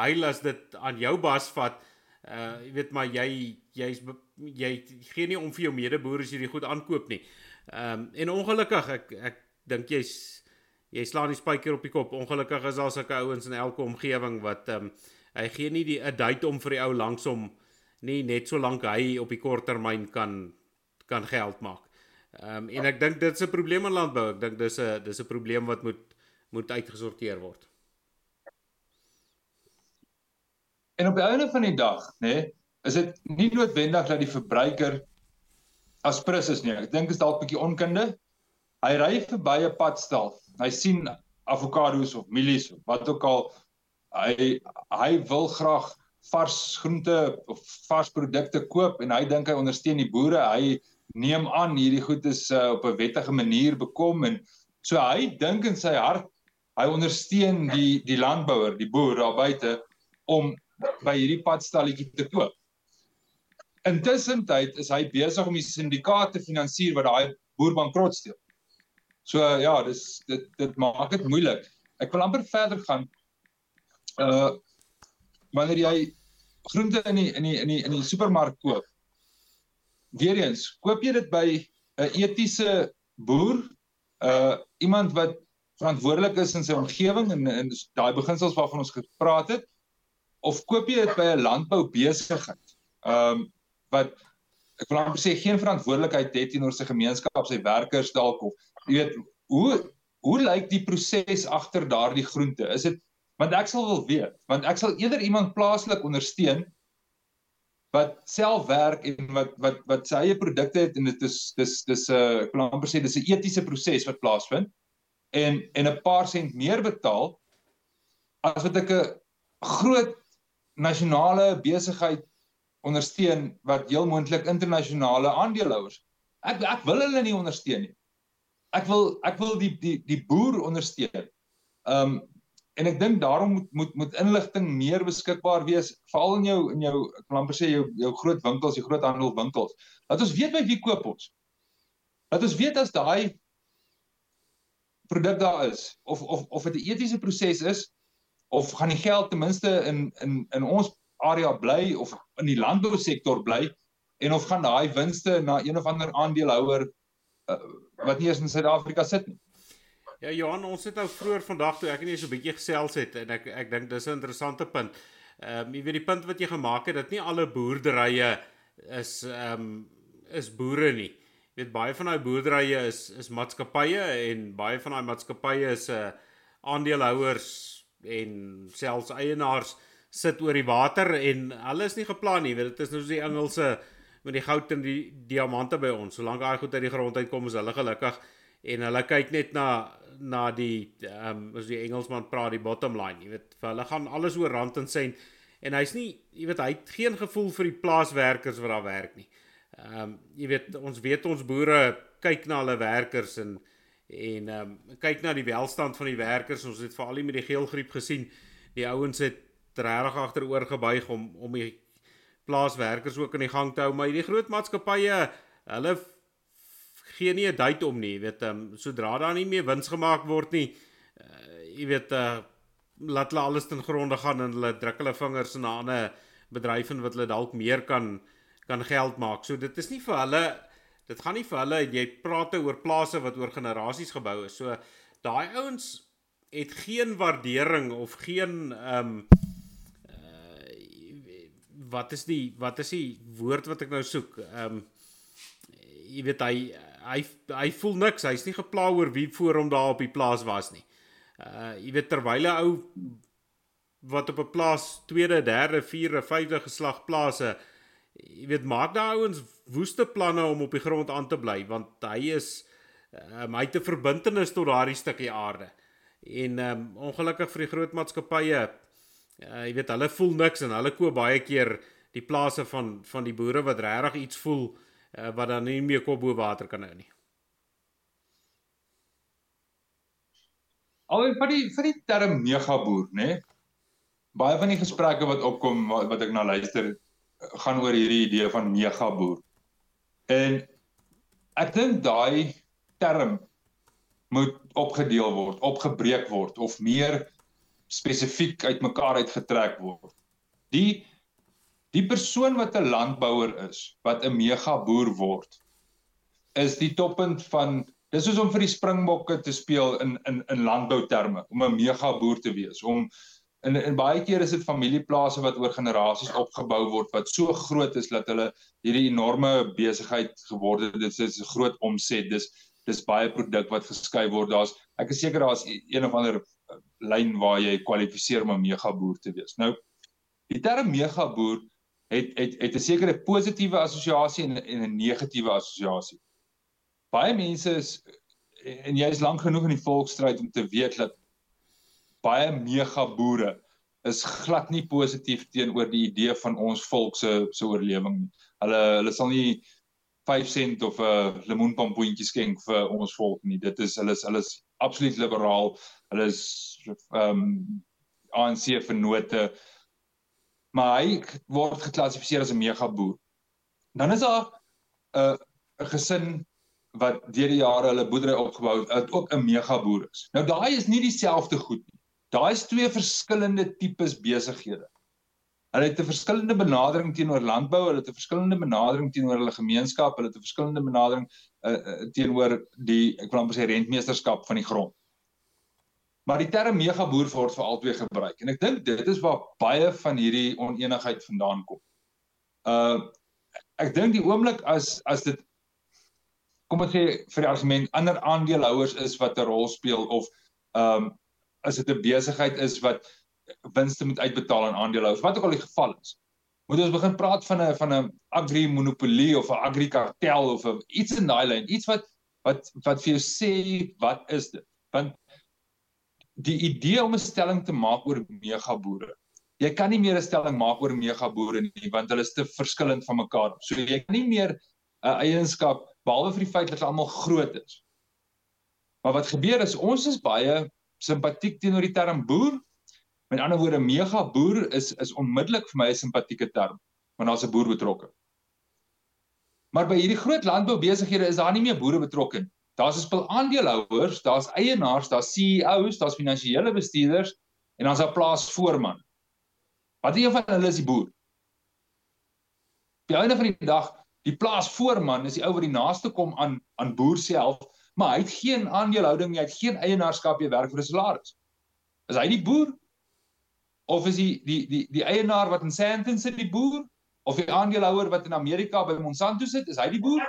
huil as dit aan jou bas vat. Uh jy weet maar jy jy's jy gee nie om vir jou medeboere as jy dit goed aankoop nie. Ehm um, en ongelukkig ek ek dink jy's jy slaan die spyker op die kop. Ongelukkig is daar sulke ouens in elke omgewing wat ehm um, hy gee nie die 'n date om vir die ou langsom nie net so lank hy op die kort termyn kan kan geld maak. Ehm um, en ek dink dit is 'n probleem in landbou. Ek dink dis 'n dis 'n probleem wat moet moet uitgesorteer word. En op die einde van die dag, nê, nee, is dit nie noodwendig dat die verbruiker as prins is nie. Ek dink is dalk 'n bietjie onkunde. Hy ry verby 'n padstal. Hy sien avokado's of mielies of wat ook al. Hy hy wil graag vars groente of vars produkte koop en hy dink hy ondersteun die boere. Hy neem aan hierdie goed is uh, op 'n wettige manier bekom en so hy dink in sy hart hy ondersteun die die landbouer, die boer daar buite om by hierdie padstalletjie te koop. Intussen tyd is hy besig om die syndikaat te finansier wat daai boer bankrot steel. So ja, dis dit dit maak dit moeilik. Ek wil amper verder gaan. Uh wanneer jy groente in die in die in die in die supermark koop. Weereens, koop jy dit by 'n etiese boer, uh iemand wat verantwoordelik is in sy omgewing en in daai beginsels waarvan ons gepraat het of koop jy dit by 'n landboubesigheid? Um wat ek wil amper sê geen verantwoordelikheid het teenoor sy gemeenskap, sy werkers dalk of jy weet hoe hoe lyk die proses agter daardie groente? Is dit want ek sal wil weet want ek sal eerder iemand plaaslik ondersteun wat self werk en wat wat wat sy eie produkte het en dit is dis dis 'n uh, ek wil amper sê dis 'n etiese proses wat plaasvind en en 'n paar sent meer betaal as wat ek 'n groot nasionale besigheid ondersteun wat heel moontlik internasionale aandeelhouers. Ek ek wil hulle nie ondersteun nie. Ek wil ek wil die die die boer ondersteun. Um en ek dink daarom moet moet moet inligting meer beskikbaar wees veral in jou in jou ek wil amper sê jou jou groot winkels, jou groot handelwinkels. Laat ons weet by wie koop ons. Laat ons weet as daai produk daar is of of of dit 'n etiese proses is of gaan die geld ten minste in in in ons area bly of in die landbousektor bly en of gaan daai winste na een of ander aandeelhouer uh, wat nie eens in Suid-Afrika sit nie. Ja Johan, ons het nou vroeër vandag toe ek net so 'n bietjie gesels het en ek ek dink dis 'n interessante punt. Ehm um, jy weet die punt wat jy gemaak het dat nie alle boerderye is ehm um, is boere nie. Jy weet baie van daai boerderye is is maatskappye en baie van daai maatskappye is 'n uh, aandeelhouers en selfs eienaars sit oor die water en hulle is nie geplan nie. Jy weet dit is nou so die Engelse met die goud en die diamante by ons. Solank daai goed uit die grond uitkom, is hulle gelukkig en hulle kyk net na na die ehm um, as die Engelsman praat die bottom line, jy weet, vir hulle gaan alles oor rand en sent en hy's nie, jy weet, hy het geen gevoel vir die plaaswerkers wat daar werk nie. Ehm um, jy weet, ons weet ons boere kyk na hulle werkers en en ehm um, kyk na die welstand van die werkers. Ons het veral met die geelgriep gesien. Die ouens het regtig agteroor gebuig om om die plaaswerkers ook in die gang te hou, maar die groot maatskappye, hulle gee nie 'n date om nie, jy weet, um, sodra daar nie meer wins gemaak word nie, uh, jy weet, uh, laat hulle alles ten gronde gaan en hulle druk hulle vingers in 'n ander bedryf en wat hulle dalk meer kan kan geld maak. So dit is nie vir hulle dit gaan nie vir hulle jy praat oor plase wat oor generasies gebou is. So daai ouens het geen waardering of geen ehm um, uh, wat is die wat is die woord wat ek nou soek? Ehm um, jy weet hy hy hy voel niks. Hy's nie gepla oor wie voor hom daar op die plaas was nie. Uh jy weet terwyl 'n ou wat op 'n plaas tweede, derde, vierde, vyfde geslag plase jy weet maak daai ouens woeste planne om op die grond aan te bly want hy is um, hy het 'n verbintenis tot daardie stukkie aarde. En um, ongelukkig vir die groot maatskappye uh, jy weet hulle voel niks en hulle koop baie keer die plase van van die boere wat regtig iets voel meer kop bo water kan hou nie. Al vir die vir die term megaboer, nê? Nee? Baie van die gesprekke wat opkom wat, wat ek na luister gaan oor hierdie idee van megaboer. En ek dink daai term moet opgedeel word, opgebreek word of meer spesifiek uitmekaar uitgetrek word. Die Die persoon wat 'n landbouer is, wat 'n mega boer word, is die toppunt van dis soos om vir die Springbokke te speel in in in landbouterme, om 'n mega boer te wees, om in in baie keer is dit familieplase wat oor generasies opgebou word wat so groot is dat hulle hierdie enorme besigheid geword het. Dit is 'n groot omset. Dis dis baie produk wat geskei word. Daar's ek is seker daar's een of ander uh, lyn waar jy kwalifiseer om 'n mega boer te wees. Nou die term mega boer het het het 'n sekere positiewe assosiasie en en 'n negatiewe assosiasie. Baie mense is en jy is lank genoeg in die volksstryd om te weet dat baie mega boere is glad nie positief teenoor die idee van ons volk se se oorlewing nie. Hulle hulle sal nie 5 sent of 'n lemoenpampoentjie skenk vir ons volk nie. Dit is hulle is hulle is absoluut liberaal. Hulle is ehm um, ANC vennote maar hy word geklassifiseer as 'n mega boer. Dan is daar 'n uh, 'n gesin wat deur die jare hulle boerdery opgebou het, wat ook 'n mega boer is. Nou daai is nie dieselfde goed nie. Daai is twee verskillende tipes besighede. Hulle het 'n verskillende benadering teenoor landbou, hulle het 'n verskillende benadering teenoor hulle gemeenskap, hulle het 'n verskillende benadering uh, uh, teenoor die ek wil amper sê rentmeesterskap van die grond. Maar die term megaboer word vir albei gebruik en ek dink dit is waar baie van hierdie oneenigheid vandaan kom. Uh ek dink die oomblik as as dit kom ons sê vir die argument ander aandeelhouers is wat 'n rol speel of um as dit 'n besigheid is wat winste moet uitbetaal aan aandeelhouers, wat ook al die geval is. Moet ons begin praat van 'n van 'n agri monopolie of 'n agri kartel of 'n iets in daai lyn, iets wat wat wat vir jou sê wat is dit? Want die idee om 'n stelling te maak oor megaboere. Jy kan nie meer 'n stelling maak oor megaboere nie want hulle is te verskillend van mekaar. So jy kan nie meer 'n uh, eienskap behalwe vir die feit dat hulle almal groot is. Maar wat gebeur is ons is baie simpatiek teenoor die term boer. Met ander woorde megaboer is is onmiddellik vir my 'n simpatieke term want daar's 'n boer betrokke. Maar by hierdie groot landboubesighede is daar nie meer boere betrokke nie. Daar's 'n spul aandeelhouers, daar's eienaars, daar's CEOs, daar's finansiële bestuurders en dan's daar plaasvoorman. Wat een van hulle is die boer? Op die einde van die dag, die plaasvoorman is die ou wat die naaste kom aan aan boer self, maar hy het geen aandelehouding nie, hy het geen eienaarskap nie, werk vir 'n salaris. Is hy die boer? Of is hy die die die die eienaar wat in Sandton sit die boer? Of die aandeelhouer wat in Amerika by Monsanto sit, is hy die boer?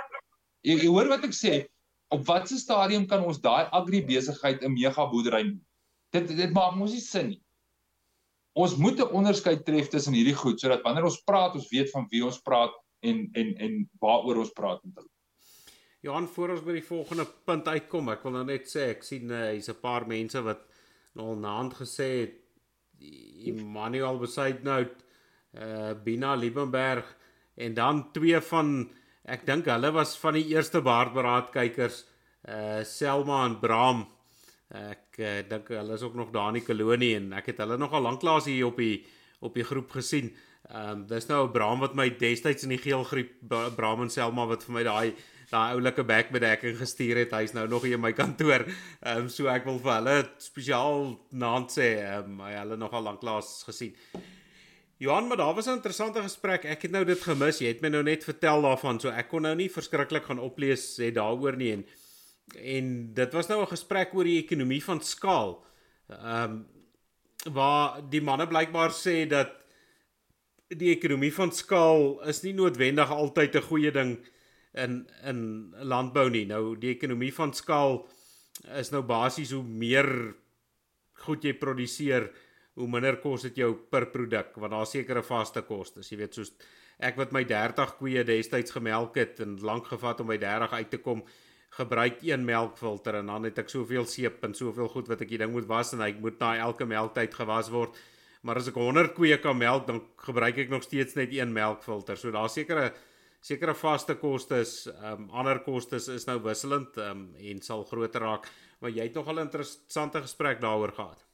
Jy, jy hoor wat ek sê? Op watter stadium kan ons daai agribesigheid 'n mega boerdery noem? Dit dit maak mos nie sin nie. Ons moet 'n onderskeid tref tussen hierdie goed sodat wanneer ons praat, ons weet van wie ons praat en en en waaroor ons praat met hulle. Johan voor ons by die volgende punt uitkom, ek wil nou net sê ek sien uh, hier's 'n paar mense wat nou al naand gesê het Emmanuel Besaidnout, uh Bina Liebenberg en dan twee van ek dink hulle was van die eerste baardberaad kykers uh Selma en Bram. Ek uh, dink hulle is ook nog daar in die kolonie en ek het hulle nog al lanklaas hier op die op die groep gesien. Ehm um, dis nou Bram wat my destyds in die geel groep Bram en Selma wat vir my daai daai oulike bekbedekking gestuur het. Hy's nou nog hier in my kantoor. Ehm um, so ek wil vir hulle spesiaal naam sê. Ehm um, hulle nog al lanklaas gesien. Johan, maar daar was 'n interessante gesprek. Ek het nou dit gemis. Jy het my nou net vertel daarvan, so ek kon nou nie verskriklik gaan oplees sê daaroor nie en en dit was nou 'n gesprek oor die ekonomie van skaal. Ehm um, waar die manne blykbaar sê dat die ekonomie van skaal is nie noodwendig altyd 'n goeie ding in in landbou nie. Nou die ekonomie van skaal is nou basies hoe meer goed jy produseer, hoe minder kos dit jou per produk want daar sekerre vaste kostes. Jy weet soos ek wat my 30 koeie destyds gemelk het en lank gevat om by 30 uit te kom, gebruik een melkfilter en dan het ek soveel seep en soveel goed wat ek die ding moet was en hy moet na elke melktyd gewas word. Maar as ek 100 koeie kan melk, dan gebruik ek nog steeds net een melkfilter. So daar sekerre sekere vaste kostes, ehm um, ander kostes is nou wisselend ehm um, en sal groter raak, maar jy het nog 'n interessante gesprek daaroor gehad.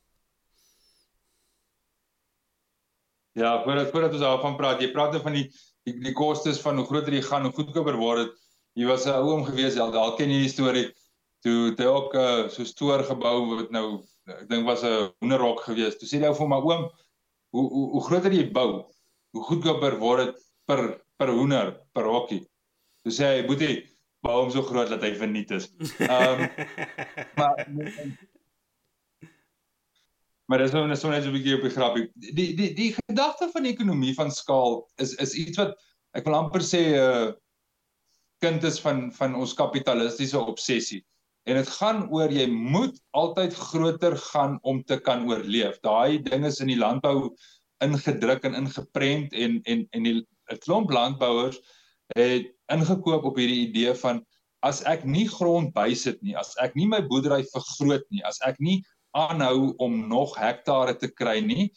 Ja, voordat voordat ons daarvan praat, jy praat oor nou van die die, die kostes van hoe groter jy gaan, hoe goedkoper word dit. Jy was 'n ou om gewees, ja, dalk ken jy die storie toe toe ook 'n uh, so stoor gebou wat nou ek dink was 'n hoenderhok gewees. Toe sê hy ou vir my oom, hoe hoe hoe groter jy bou, hoe goedkoper word dit per per hoender per hokkie. Toe sê hy, "Boetie, bou hom so groot dat hy verniet is." Ehm um, maar Maar dis nou net so net 'n bietjie op die grappie. Die die die gedagte van die ekonomie van skaal is is iets wat ek wil amper sê 'n uh, eh, kind is van van ons kapitalistiese obsessie. En dit gaan oor jy moet altyd groter gaan om te kan oorleef. Daai ding is in die landbou ingedruk en ingeprent en en en die 'n klomp landbouers het ingekoop op hierdie idee van as ek nie grond bysit nie, as ek nie my boerdery vergroot nie, as ek nie aanhou om nog hektare te kry nie,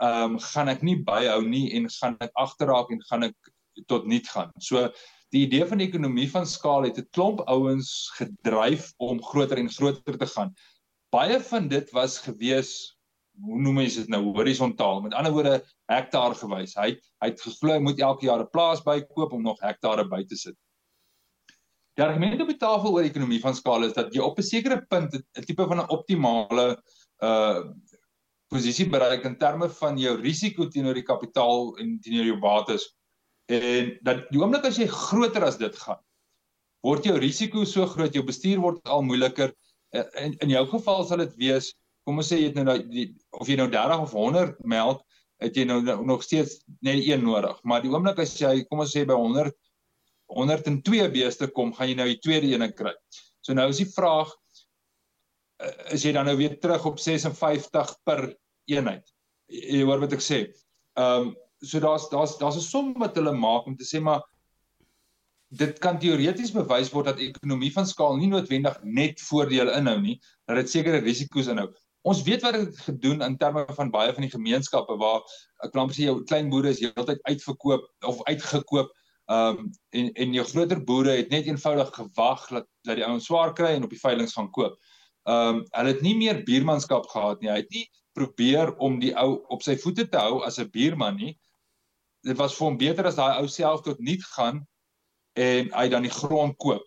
ehm um, gaan ek nie byhou nie en gaan ek agterraak en gaan ek tot niet gaan. So die idee van die ekonomie van skaal het 'n klomp ouens gedryf om groter en groter te gaan. Baie van dit was gewees hoe noem jy dit nou horisontaal met ander woorde hektaar gewys hy hy het geglo hy moet elke jaar 'n plaas bykoop om nog hektare by te sit die argument op die tafel oor ekonomie van skaal is dat jy op 'n sekere punt 'n tipe van 'n optimale uh posisie bereik in terme van jou risiko teenoor die kapitaal en teenoor jou bates en dat die oomblik as jy groter as dit gaan word jou risiko so groot jou bestuur word al moeiliker in in jou geval sal dit wees kom ons sê jy het nou die, of jy nou 30 of 100 melk, het jy nou, nou nog steeds net een nodig. Maar die oomblik as jy kom ons sê by 100 102 beeste kom, gaan jy nou die tweede een kry. So nou is die vraag eh, is jy dan nou weer terug op 56 per eenheid. Jy hoor wat ek sê. Ehm um, so daar's daar's daar's 'n som wat hulle maak om te sê maar dit kan teoreties bewys word dat ekonomie van skaal nie noodwendig net voordele inhou nie, dat dit sekere risiko's inhou. Ons weet wat dit gedoen in terme van baie van die gemeenskappe waar ek plan sê jou klein boere is heeltyd uitverkoop of uitgekoop. Ehm um, en en jou groter boere het net eenvoudig gewag dat dat die ouens swaar kry en op die veilinge gaan koop. Ehm um, hulle het nie meer buurmanskap gehad nie. Hy het nie probeer om die ou op sy voete te hou as 'n buurman nie. Dit was vir hom beter as daai ou self tot niet gaan en hy dan die grond koop.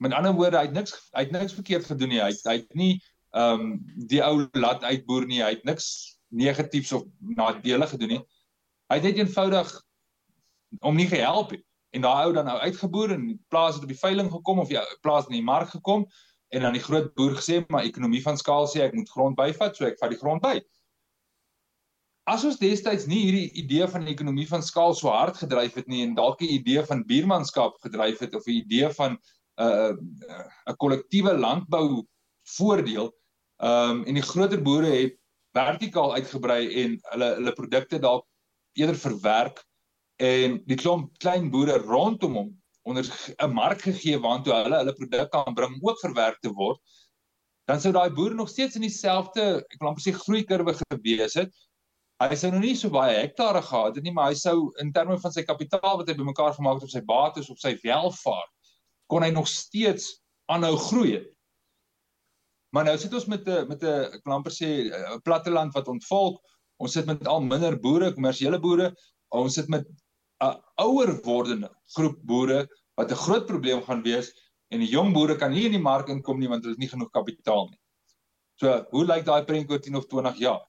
Met ander woorde, hy het niks hy het niks verkeerd gedoen nie. Hy het, hy het nie ehm um, die ou laat uitboer nie. Hy het niks negatiefs of nadelig gedoen nie. Hy het net eenvoudig om nie gehelp nie. En daai ou dan nou uitgeboer en die plaas het op die veiling gekom of die plaas in die mark gekom en dan die groot boer gesê maar ekonomie van skaal sê ek moet grond byvat, so ek vat die grond by. As ons destyds nie hierdie idee van die ekonomie van skaal so hard gedryf het nie en dalk 'n idee van buurmanskap gedryf het of 'n idee van 'n uh, 'n kollektiewe landbou voordeel. Ehm um, en die groter boere het vertikaal uitgebrei en hulle hulle produkte dalk eerder verwerk en die klomp klein boere rondom hom onder 'n mark gegee waartoe hulle hulle produk kan bring ook verwerk te word, dan sou daai boer nog steeds in dieselfde, ek wil amper sê groeikurwe gewees het. Hy sou nog nie so baie hektare gehad het nie, maar hy sou in terme van sy kapitaal wat hy bymekaar gemaak het op sy bates op sy welvaart, kon hy nog steeds aanhou groei. Maar nou sit ons met 'n met 'n ek wil amper sê 'n platteland wat ontvolk. Ons sit met al minder boere, kommersiële boere. Ons sit met 'n ouer wordende groep boere wat 'n groot probleem gaan wees en die jong boere kan nie in die mark inkom nie want hulle het nie genoeg kapitaal nie. So, hoe lyk daai prentjie oor 10 of 20 jaar?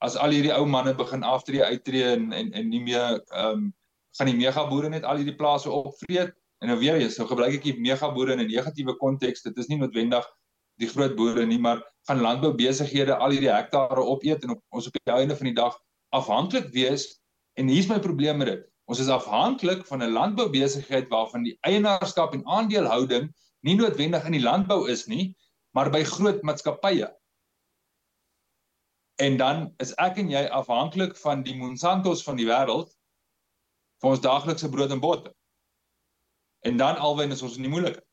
As al hierdie ou manne begin aftree, uittreë en en en nie meer ehm um, gaan die mega boere net al hierdie plase opvreet en nou weer eens, nou gebruik ek die mega boere in 'n negatiewe konteks. Dit is nie noodwendig die groot boere nie, maar gaan landboubesighede al hierdie hektare opeet en op, ons op die einde van die dag afhanklik wees en hier's my probleem met dit. Ons is afhanklik van 'n landboubesigheid waarvan die eienaarskap en aandelehouding nie noodwendig in die landbou is nie, maar by groot maatskappye. En dan is ek en jy afhanklik van die Monsanto's van die wêreld vir ons daaglikse brood en botter. En dan alwen is ons in die moeilikheid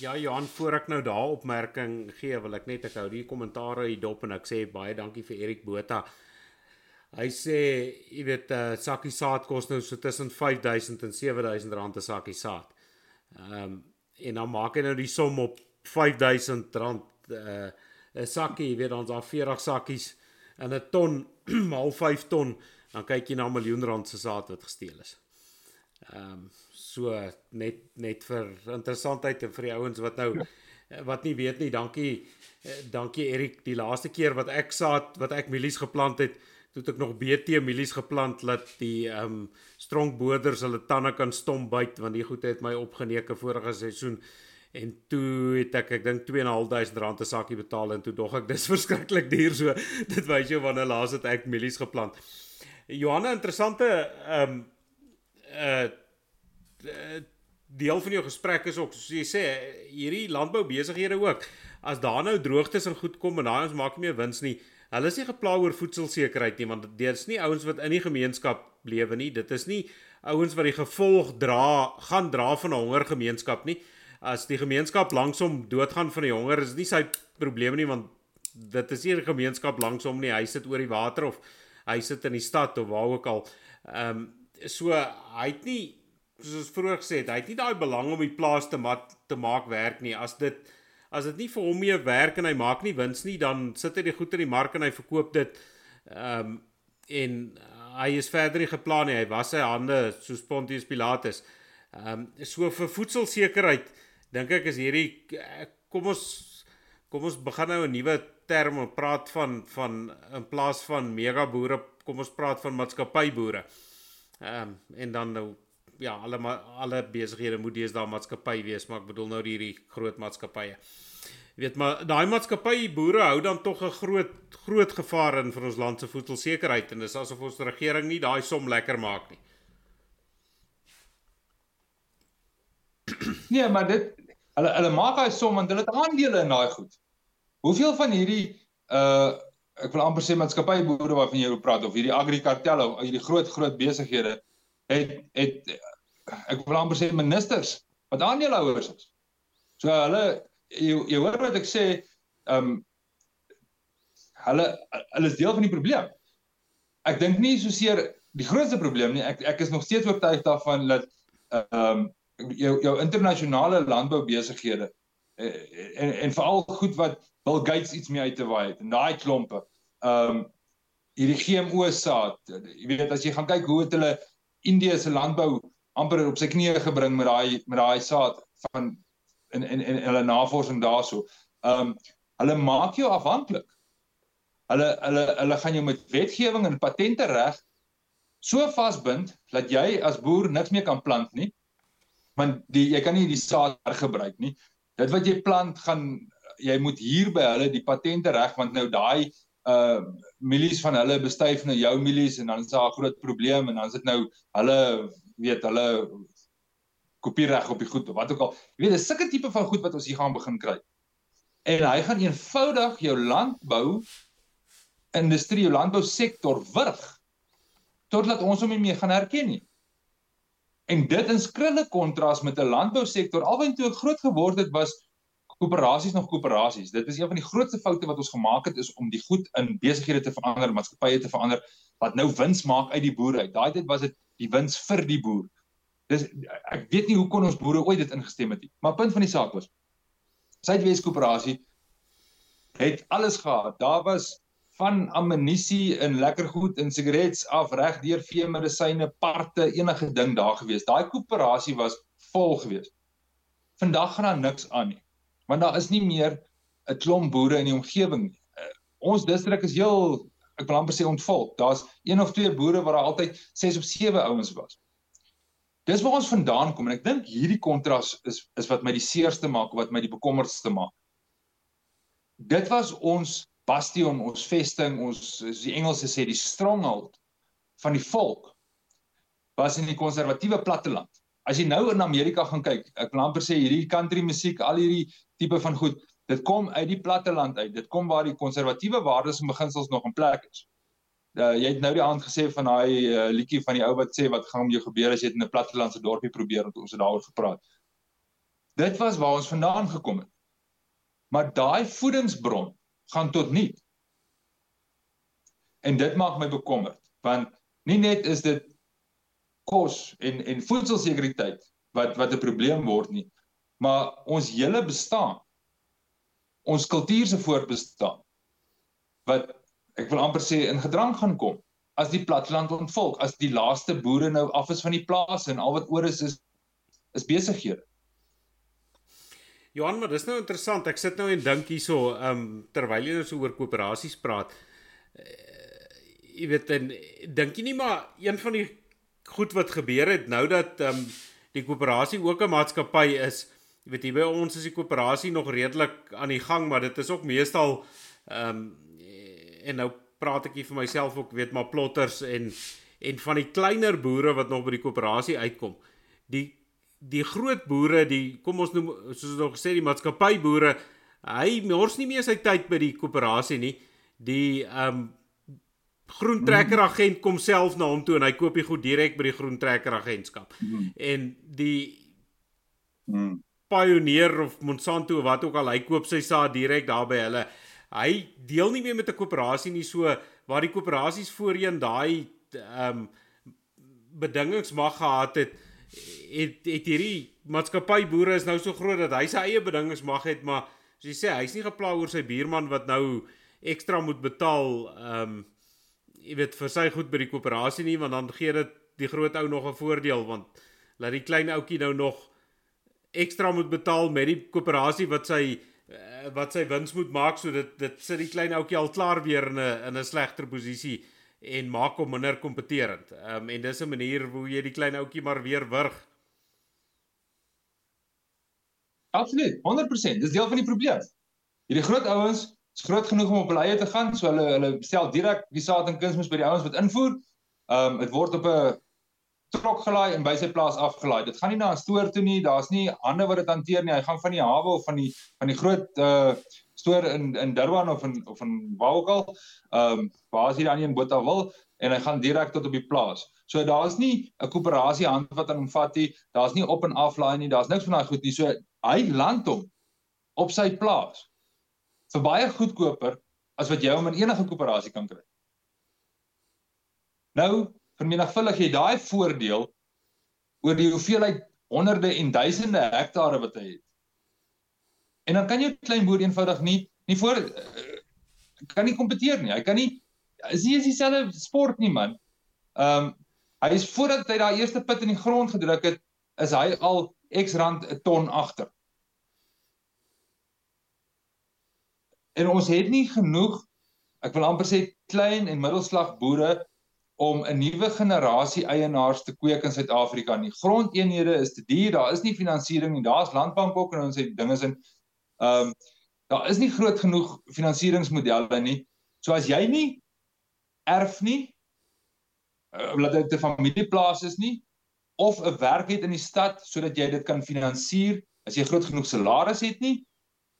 ja Johan voor ek nou daar opmerking gee wil ek net ek hou die kommentaar hier dop en ek sê baie dankie vir Erik Botha. Hy sê jy weet 'n uh, eh, sakkie saad kos nou so tussen 5000 en 7000 rand 'n sakkie saad. Ehm um, en dan maak hy nou die som op 5000 rand 'n uh, sakkie, jy weet ons daar 40 sakkies en 'n ton maal 5 ton, dan kyk jy na 'n miljoen rand se saad wat gesteel is. Ehm um, so net net vir interessantheid en vir die ouens wat nou wat nie weet nie. Dankie eh, dankie Erik. Die laaste keer wat ek saad wat ek mielies geplant het, het ek nog BT mielies geplant dat die ehm um, stronkboders hulle tande kan stom byt want die goed het my opgeneke vorige seisoen. En toe het ek ek dink 2.500 rand 'n sakkie betaal en toe dog ek. Dis verskriklik duur so dit wys jou wanneer laas het ek mielies geplant. Johanna interessante ehm um, uh deel van jou gesprek is ook soos jy sê hierdie landbou besighede ook. As daar nou droogtes en goed kom en daai ons maak nie meer wins nie hulle is nie gepla oor voedselsekerheid nie want dit is nie ouens wat in die gemeenskap lewe nie. Dit is nie ouens wat die gevolg dra gaan dra van 'n hongergemeenskap nie. As die gemeenskap langsom doodgaan van die honger is nie sy probleem nie want dit is nie 'n gemeenskap langsom nie. Hy sit oor die water of hy sit in die stad of waar ook al. Ehm um, so hy het nie soos ons vroeër gesê het, hy het nie daai belang om die plaas te maak te maak werk nie. As dit as dit nie vir hom meer werk en hy maak nie wins nie, dan sit hy die goed in die mark en hy verkoop dit. Ehm um, en uh, hy is verder nie geplan nie. Hy was sy hande soos Pontius Pilatus. Ehm um, so vir voedselsekerheid dink ek is hierdie eh, kom ons kom ons begin nou 'n nuwe term en praat van van in plaas van mega boere, kom ons praat van maatskappyboere. Ehm um, en dan nou ja, alle alle besighede moet deesdae maatskappy wees, maar ek bedoel nou hierdie groot maatskappye. Jy weet maar daai maatskappy boere hou dan tog 'n groot groot gevaar in vir ons land se voedselsekerheid en dis asof ons regering nie daai som lekker maak nie. Nee, maar dit hulle hulle maak daai som want hulle het aandele in daai goed. Hoeveel van hierdie uh ek wil amper sê maatskappy boere waarvan jy praat of hierdie agrikartelle hierdie groot groot besighede het het ek wil amper sê ministers wat aandeelhouers is. So hulle jy, jy hoor wat ek sê, ehm um, hulle hulle is deel van die probleem. Ek dink nie so seer die grootste probleem nie. Ek ek is nog steeds oortuig daarvan dat ehm um, jou jou internasionale landboubesighede eh, en en veral goed wat Bill Gates iets mee uit te waai het en daai klompe. Ehm um, hierdie GMO saad, jy weet as jy gaan kyk hoe het hulle Indië se landbou amper op sy knieë gebring met daai met daai saad van in in in hulle navorsing daarso. Ehm um, hulle maak jou afhanklik. Hulle hulle hulle gaan jou met wetgewing en patente reg so vasbind dat jy as boer niks meer kan plant nie. Want die jy kan nie die saad hergebruik nie. Dit wat jy plant gaan jy moet hier by hulle die patente reg want nou daai uh milies van hulle bestuif nou jou milies en dan is daar 'n groot probleem en dan is dit nou hulle weet hulle kopiereg op die goed of wat ook al. Jy weet, dis sulke tipe van goed wat ons hier gaan begin kry. En hy gaan eenvoudig jou landbou industrie, jou landbou sektor wurg totdat ons hom nie meer gaan herken nie. En dit in skrille kontras met 'n landbousektor alwen toe groot geword het was koöperasies nog koöperasies. Dit is een van die grootste foute wat ons gemaak het is om die goed in besighede te verander, maatskappye te verander wat nou wins maak uit die boer uit. Daai tyd was dit die wins vir die boer. Dis ek weet nie hoe kon ons boere ooit dit ingestem het nie. Maar punt van die saak was Suidwes koöperasie het alles gehad. Daar was van ammunisie en lekker goed en sigarette af reg deur vee medisyne, parte, enige ding daar gewees. Daai koöperasie was vol gewees. Vandag gaan daar niks aan nie. Want daar is nie meer 'n klomp boere in die omgewing nie. Uh, ons distrik is heel ek wil amper sê ontvolk. Daar's een of twee boere waar daar altyd 6 of 7 ouens was. Dis waar ons vandaan kom en ek dink hierdie kontras is is wat my die seerste maak of wat my die bekommerdste maak. Dit was ons bastion, ons vesting, ons soos die Engelse sê die stronghold van die volk was in die konservatiewe platteland. As jy nou in Amerika gaan kyk, ek wil amper sê hierdie country musiek, al hierdie tipe van goed, dit kom uit die platteland uit. Dit kom waar die konservatiewe waardes en beginsels nog in plek is. Uh, jy het nou die aand gesê van daai uh, liedjie van die ou wat sê wat gaan met jou gebeur as jy in 'n plattelandse dorpie probeer om ons het daaroor gepraat. Dit was waar ons vandaan gekom het. Maar daai voedingsbron gaan tot nul. En dit maak my bekommerd want nie net is dit kos en en voedselsekuriteit wat wat 'n probleem word nie, maar ons hele bestaan ons kultuur se voortbestaan wat ek wil amper sê in gedrang gaan kom as die platteland ontvolk, as die laaste boere nou af is van die plase en al wat oor is is is besighede. Johan, maar dis nou interessant. Ek sit nou en dink hierso, ehm um, terwyl jy nou so oor koöperasies praat. Uh, jy weet en dink jy nie maar een van die goed wat gebeur het nou dat ehm um, die koöperasie ook 'n maatskappy is. Jy weet hier by ons is die koöperasie nog redelik aan die gang, maar dit is ook meestal ehm um, en nou praat ek hier vir myself ook weet maar plotters en en van die kleiner boere wat nog by die koöperasie uitkom. Die die groot boere, die kom ons noem soos ons nog gesê die maatskappy boere, hy mors nie meer sy tyd by die koöperasie nie. Die ehm um, groentrekker agent kom self na hom toe en hy koop die goed direk by die groentrekker agentskap. Mm. En die mm. Pioneer of Monsanto of wat ook al, hy koop sy saad direk daar by hulle. Hy deel nie meer met 'n koöperasie nie so waar die koöperasies voorheen daai ehm um, bedingings mag gehad het het het hierdie maatskappy boere is nou so groot dat hy sy eie bedingings mag het, maar as jy sê hy's nie gepla oor sy buurman wat nou ekstra moet betaal, ehm um, jy weet vir sy goed by die koöperasie nie, want dan gee dit die groot ou nog 'n voordeel want laat die klein ouetjie nou nog ekstra moet betaal met die koöperasie wat sy uh, wat sy wins moet maak so dit dit sit die klein ouetjie al klaar weer in 'n in 'n slegter posisie en maak hom minder kompeterend. Ehm um, en dis 'n manier hoe jy die klein ouetjie maar weer wurg. Absoluut, 100%. Dis deel van die probleem. Hierdie groot ouens is groot genoeg om op hulle eie te gaan, so hulle hulle stel direk die saad en kunsmis by die ouens wat invoer. Ehm um, dit word op 'n trok gelaai en by sy plaas afgelaai. Dit gaan nie na 'n stoor toe nie. Daar's nie hande wat dit hanteer nie. Hy gaan van die hawe of van die van die groot uh stoor in in Durban of in of in Waukal. Ehm um, waar is hy dan in Botawil en hy gaan direk tot op die plaas. So daar's nie 'n koöperasie hand wat aan hom vat nie. Daar's nie op en aflaai nie. Daar's niks van daai goed nie. So hy land hom op sy plaas vir baie goedkoper as wat jy hom in enige koöperasie kan kry. Nou vermenigvuldig jy daai voordeel oor die hoeveelheid honderde en duisende hektare wat hy het. En dan kan jy klein boer eenvoudig nie nie voor uh, kan nie kompeteer nie. Hy kan nie is nie dieselfde sport nie man. Ehm um, hy is voordat hy daai eerste put in die grond gedruk het, is hy al X rand 'n ton agter. En ons het nie genoeg ek wil amper sê klein en middelslag boere om 'n nuwe generasie eienaars te kweek in Suid-Afrika nie. Grondeenhede is te duur, daar is nie finansiering nie. Daar's landbank ook en ons het dinge in ehm um, daar is nie groot genoeg finansieringsmodelle nie. So as jy nie erf nie uh, omdat dit 'n familieplaas is nie of 'n werk het in die stad sodat jy dit kan finansier as jy groot genoeg salaris het nie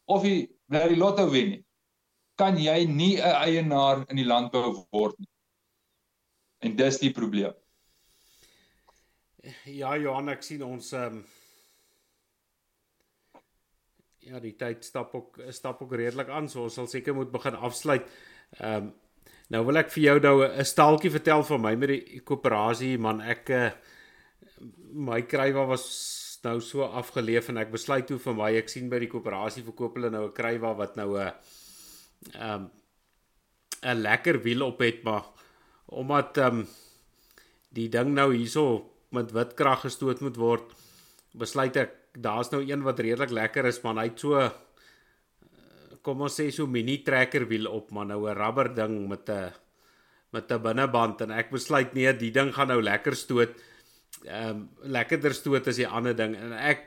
of jy wil die lotto wen nie kan jy nie 'n eienaar in die landbou word nie En dis die probleem. Ja, Johan, ek sien ons ehm um, Ja, die tyd stap ook stap ook redelik aan, so ons sal seker moet begin afsluit. Ehm um, nou wil ek vir jou nou 'n staaltjie vertel van my met die koöperasie, man. Ek uh, my krywa was nou so afgeleef en ek besluit toe vir my ek sien by die koöperasie verkoop hulle nou 'n krywa wat nou 'n ehm um, 'n lekker wiel op het, maar omdat um, die ding nou hierso met wit krag gestoot moet word, besluit ek daar's nou een wat redelik lekker is, maar hy het so kom ons sê so mini trekker wiel op, maar nou 'n rubber ding met 'n met 'n binneband en ek besluit nee, die ding gaan nou lekker stoot. Ehm um, lekkerder stoot as die ander ding en ek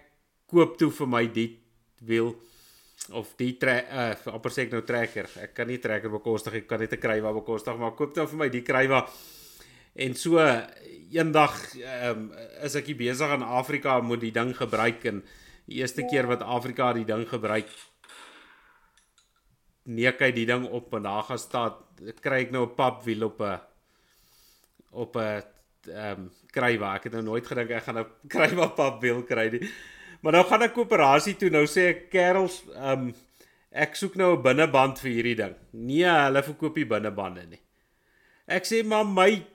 koop toe vir my die wiel of die uh amper sê ek nou trekker. Ek kan nie trekker bekostig, ek kan net 'n krywa bekostig, maar koop dan vir my die krywa. En so eendag ehm um, is ek besig in Afrika moet die ding gebruik en die eerste keer wat Afrika die ding gebruik neek hy die ding op en daar gaan staan kry ek nou 'n papwiel op 'n op 'n ehm um, krywa. Ek het nou nooit gedink ek gaan 'n krywa papwiel kry nie. Maar nou gaan ek koöperasie toe. Nou sê ek kerels ehm um, ek soek nou 'n binneband vir hierdie ding. Nee, hulle verkoop nie binnebande nie. Ek sê maar my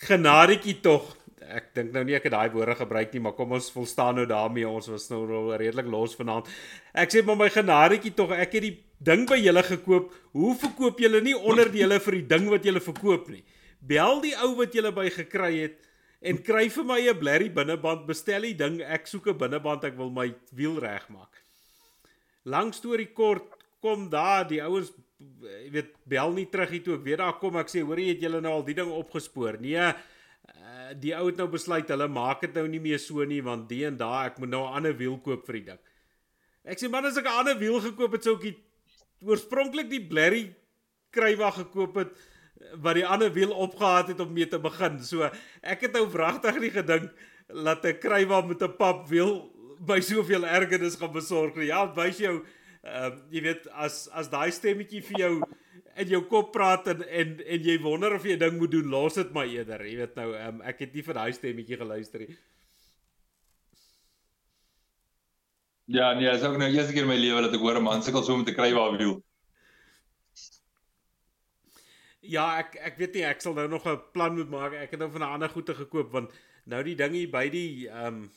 genadetjie tog. Ek dink nou nie ek het daai woorde gebruik nie, maar kom ons volstaan nou daarmee. Ons was nou redelik los vanaand. Ek sê maar my genadetjie tog, ek het die ding by julle gekoop. Hoe verkoop julle nie onderdele vir die ding wat julle verkoop nie? Bel die ou wat julle by gekry het en kry vir my 'n blerry binneband. Bestel die ding. Ek soek 'n binneband. Ek wil my wiel regmaak. Lang storie kort, kom daar die ouens jy weet bel nie terug hier toe ek weet daar kom ek sê hoor jy het julle nou al die ding opgespoor nee uh, die ou het nou besluit hulle maak dit nou nie meer so nie want die en daai ek moet nou 'n ander wiel koop vir die ding ek sê man as ek 'n ander wiel gekoop het sou ek oorspronklik die blerry krywa gekoop het wat die ander wiel opgehaat het om mee te begin so ek het nou wragtig nie gedink laat 'n krywa met 'n pap wiel by soveel ergernis gaan besorg ja wys jou Ehm uh, jy weet as as daai stemmetjie vir jou in jou kop praat en en en jy wonder of jy 'n ding moet doen, los dit maar eerder. Jy weet nou, ehm um, ek het nie vir daai stemmetjie geluister nie. Ja, nee, is ook nou eerste keer in my lewe dat ek hoor 'n man sukkel so om te kry waar wiel. Ja, ek ek weet nie, ek sal nou nog 'n plan moet maak. Ek het nou van 'n ander goede gekoop want nou die ding hier by die ehm um,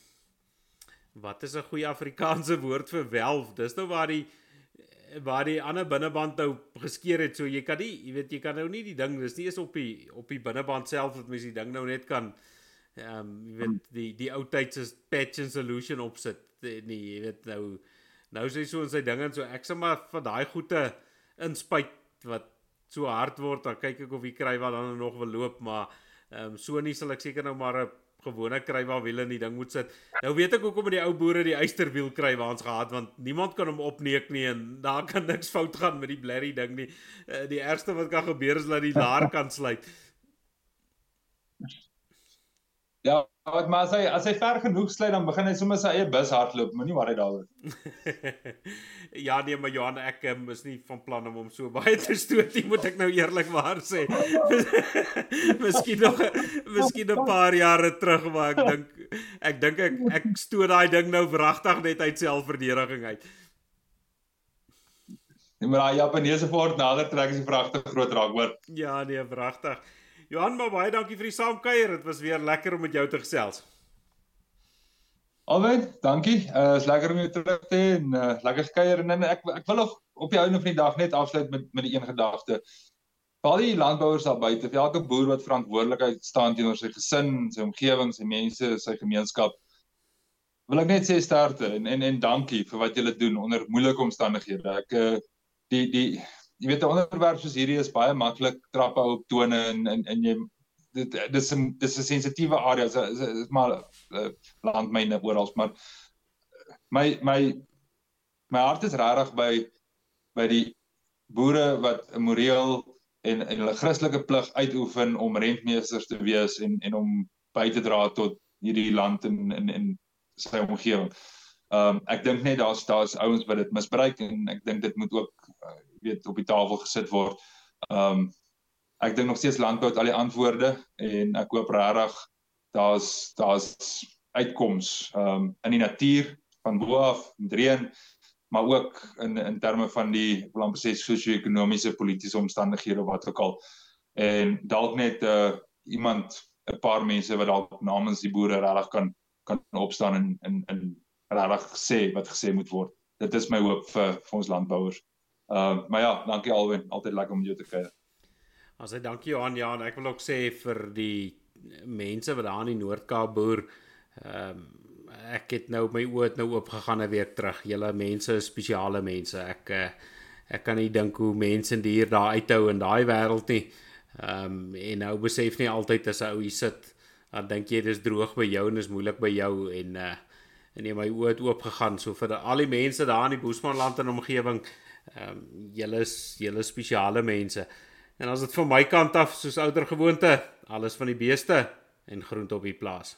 Wat is 'n goeie Afrikaanse woord vir welf? Dis nou waar die waar die ander binneband nou geskeer het. So jy kan nie, jy weet jy kan nou nie die ding, dis nie eens op die op die binneband self dat mens die ding nou net kan ehm um, jy weet die die ou tyd se patch and solution opsit. Nee, jy weet nou nou sê so in sy dinge en so ek sê maar vir daai goeie inspuit wat so hard word, dan kyk ek of ek kry wat dan nog wil loop, maar ehm um, so nie sal ek seker nou maar 'n gewone krywa wiel in die ding moet sit. Nou weet ek hoekom met die ou boere die eysterwiel kry waans gehad want niemand kan hom opneek nie en daar kan niks fout gaan met die blerry ding nie. Uh, die ergste wat kan gebeur is dat die laar kan sluit. Ja, maar as hy as hy ver genoeg sly dan begin hy sommer sy eie bus hardloop, moenie worry daaroor. ja nee, maar Johan, ek um, is nie van plan om hom so baie te stoot nie, moet ek nou eerlikwaar sê. miskien nog miskien 'n paar jare terug, maar ek dink ek dink ek ek stoot daai ding nou wragtig net uit selfverdediging uit. Nee, maar daai Japaneese voort nader trek is 'n pragtige groot raak, hoor. Ja, nee, wragtig. Johan, maar baie dankie vir die saamkuier. Dit was weer lekker om met jou te gesels. Alwen, dankie. Uh is lekker om jou terug te hê en uh lekker gekuier en ek ek wil nog op die einde van die dag net afsluit met met die een gedagte. Vir al die landbouers daar buite, vir elke boer wat verantwoordelikheid staan teenoor sy gesin, sy omgewing, sy mense, sy gemeenskap, wil ek net sê sterkte en en en dankie vir wat julle doen onder moeilike omstandighede. Ek uh die die jy weet 'n onderwerp soos hierdie is baie maklik trappe op tone en en en jy dit dis 'n dis 'n sensitiewe area is is, is maar uh, landmyne oral maar my my my hart is regtig by by die boere wat moreel en en hulle Christelike plig uitoefen om rentmeesters te wees en en om by te dra tot hierdie land en en en sy omgewing. Ehm um, ek dink net daar's daar's ouens wat dit misbruik en ek dink dit moet ook uh, weet op die tafel gesit word. Ehm um, ek dink nog steeds landbou het al die antwoorde en ek hoop regtig daar's daar's uitkoms um in die natuur van bo af met reën maar ook in in terme van die sê sosio-ekonomiese politieke omstandighede wat ook al en dalk net uh iemand 'n paar mense wat dalk namens die boere regtig kan kan opstaan en in in regtig sê wat gesê moet word. Dit is my hoop vir vir ons landbouers. Ehm uh, maar ja, dankie Alwyn, altyd lekker om jou te kuier. As ek dankie Johan, ja, ek wil ook sê vir die mense wat daar in die Noord-Kaap boer, ehm um, ek het nou my oë nou oop gegaan 'n week terug. Julle mense is spesiale mense. Ek uh, ek kan nie dink hoe mense hier daar uithou in daai wêreld nie. Ehm um, en nou besef nie altyd as 'n ou hier sit, dan dink jy dis droog by jou en dis moeilik by jou en uh en jy my oë het oop gegaan so vir al die mense daar in die Boesmanland en omgewing. Ehm um, julle julle spesiale mense. En as dit van my kant af soos ouer gewoonte, alles van die beeste en groente op die plaas.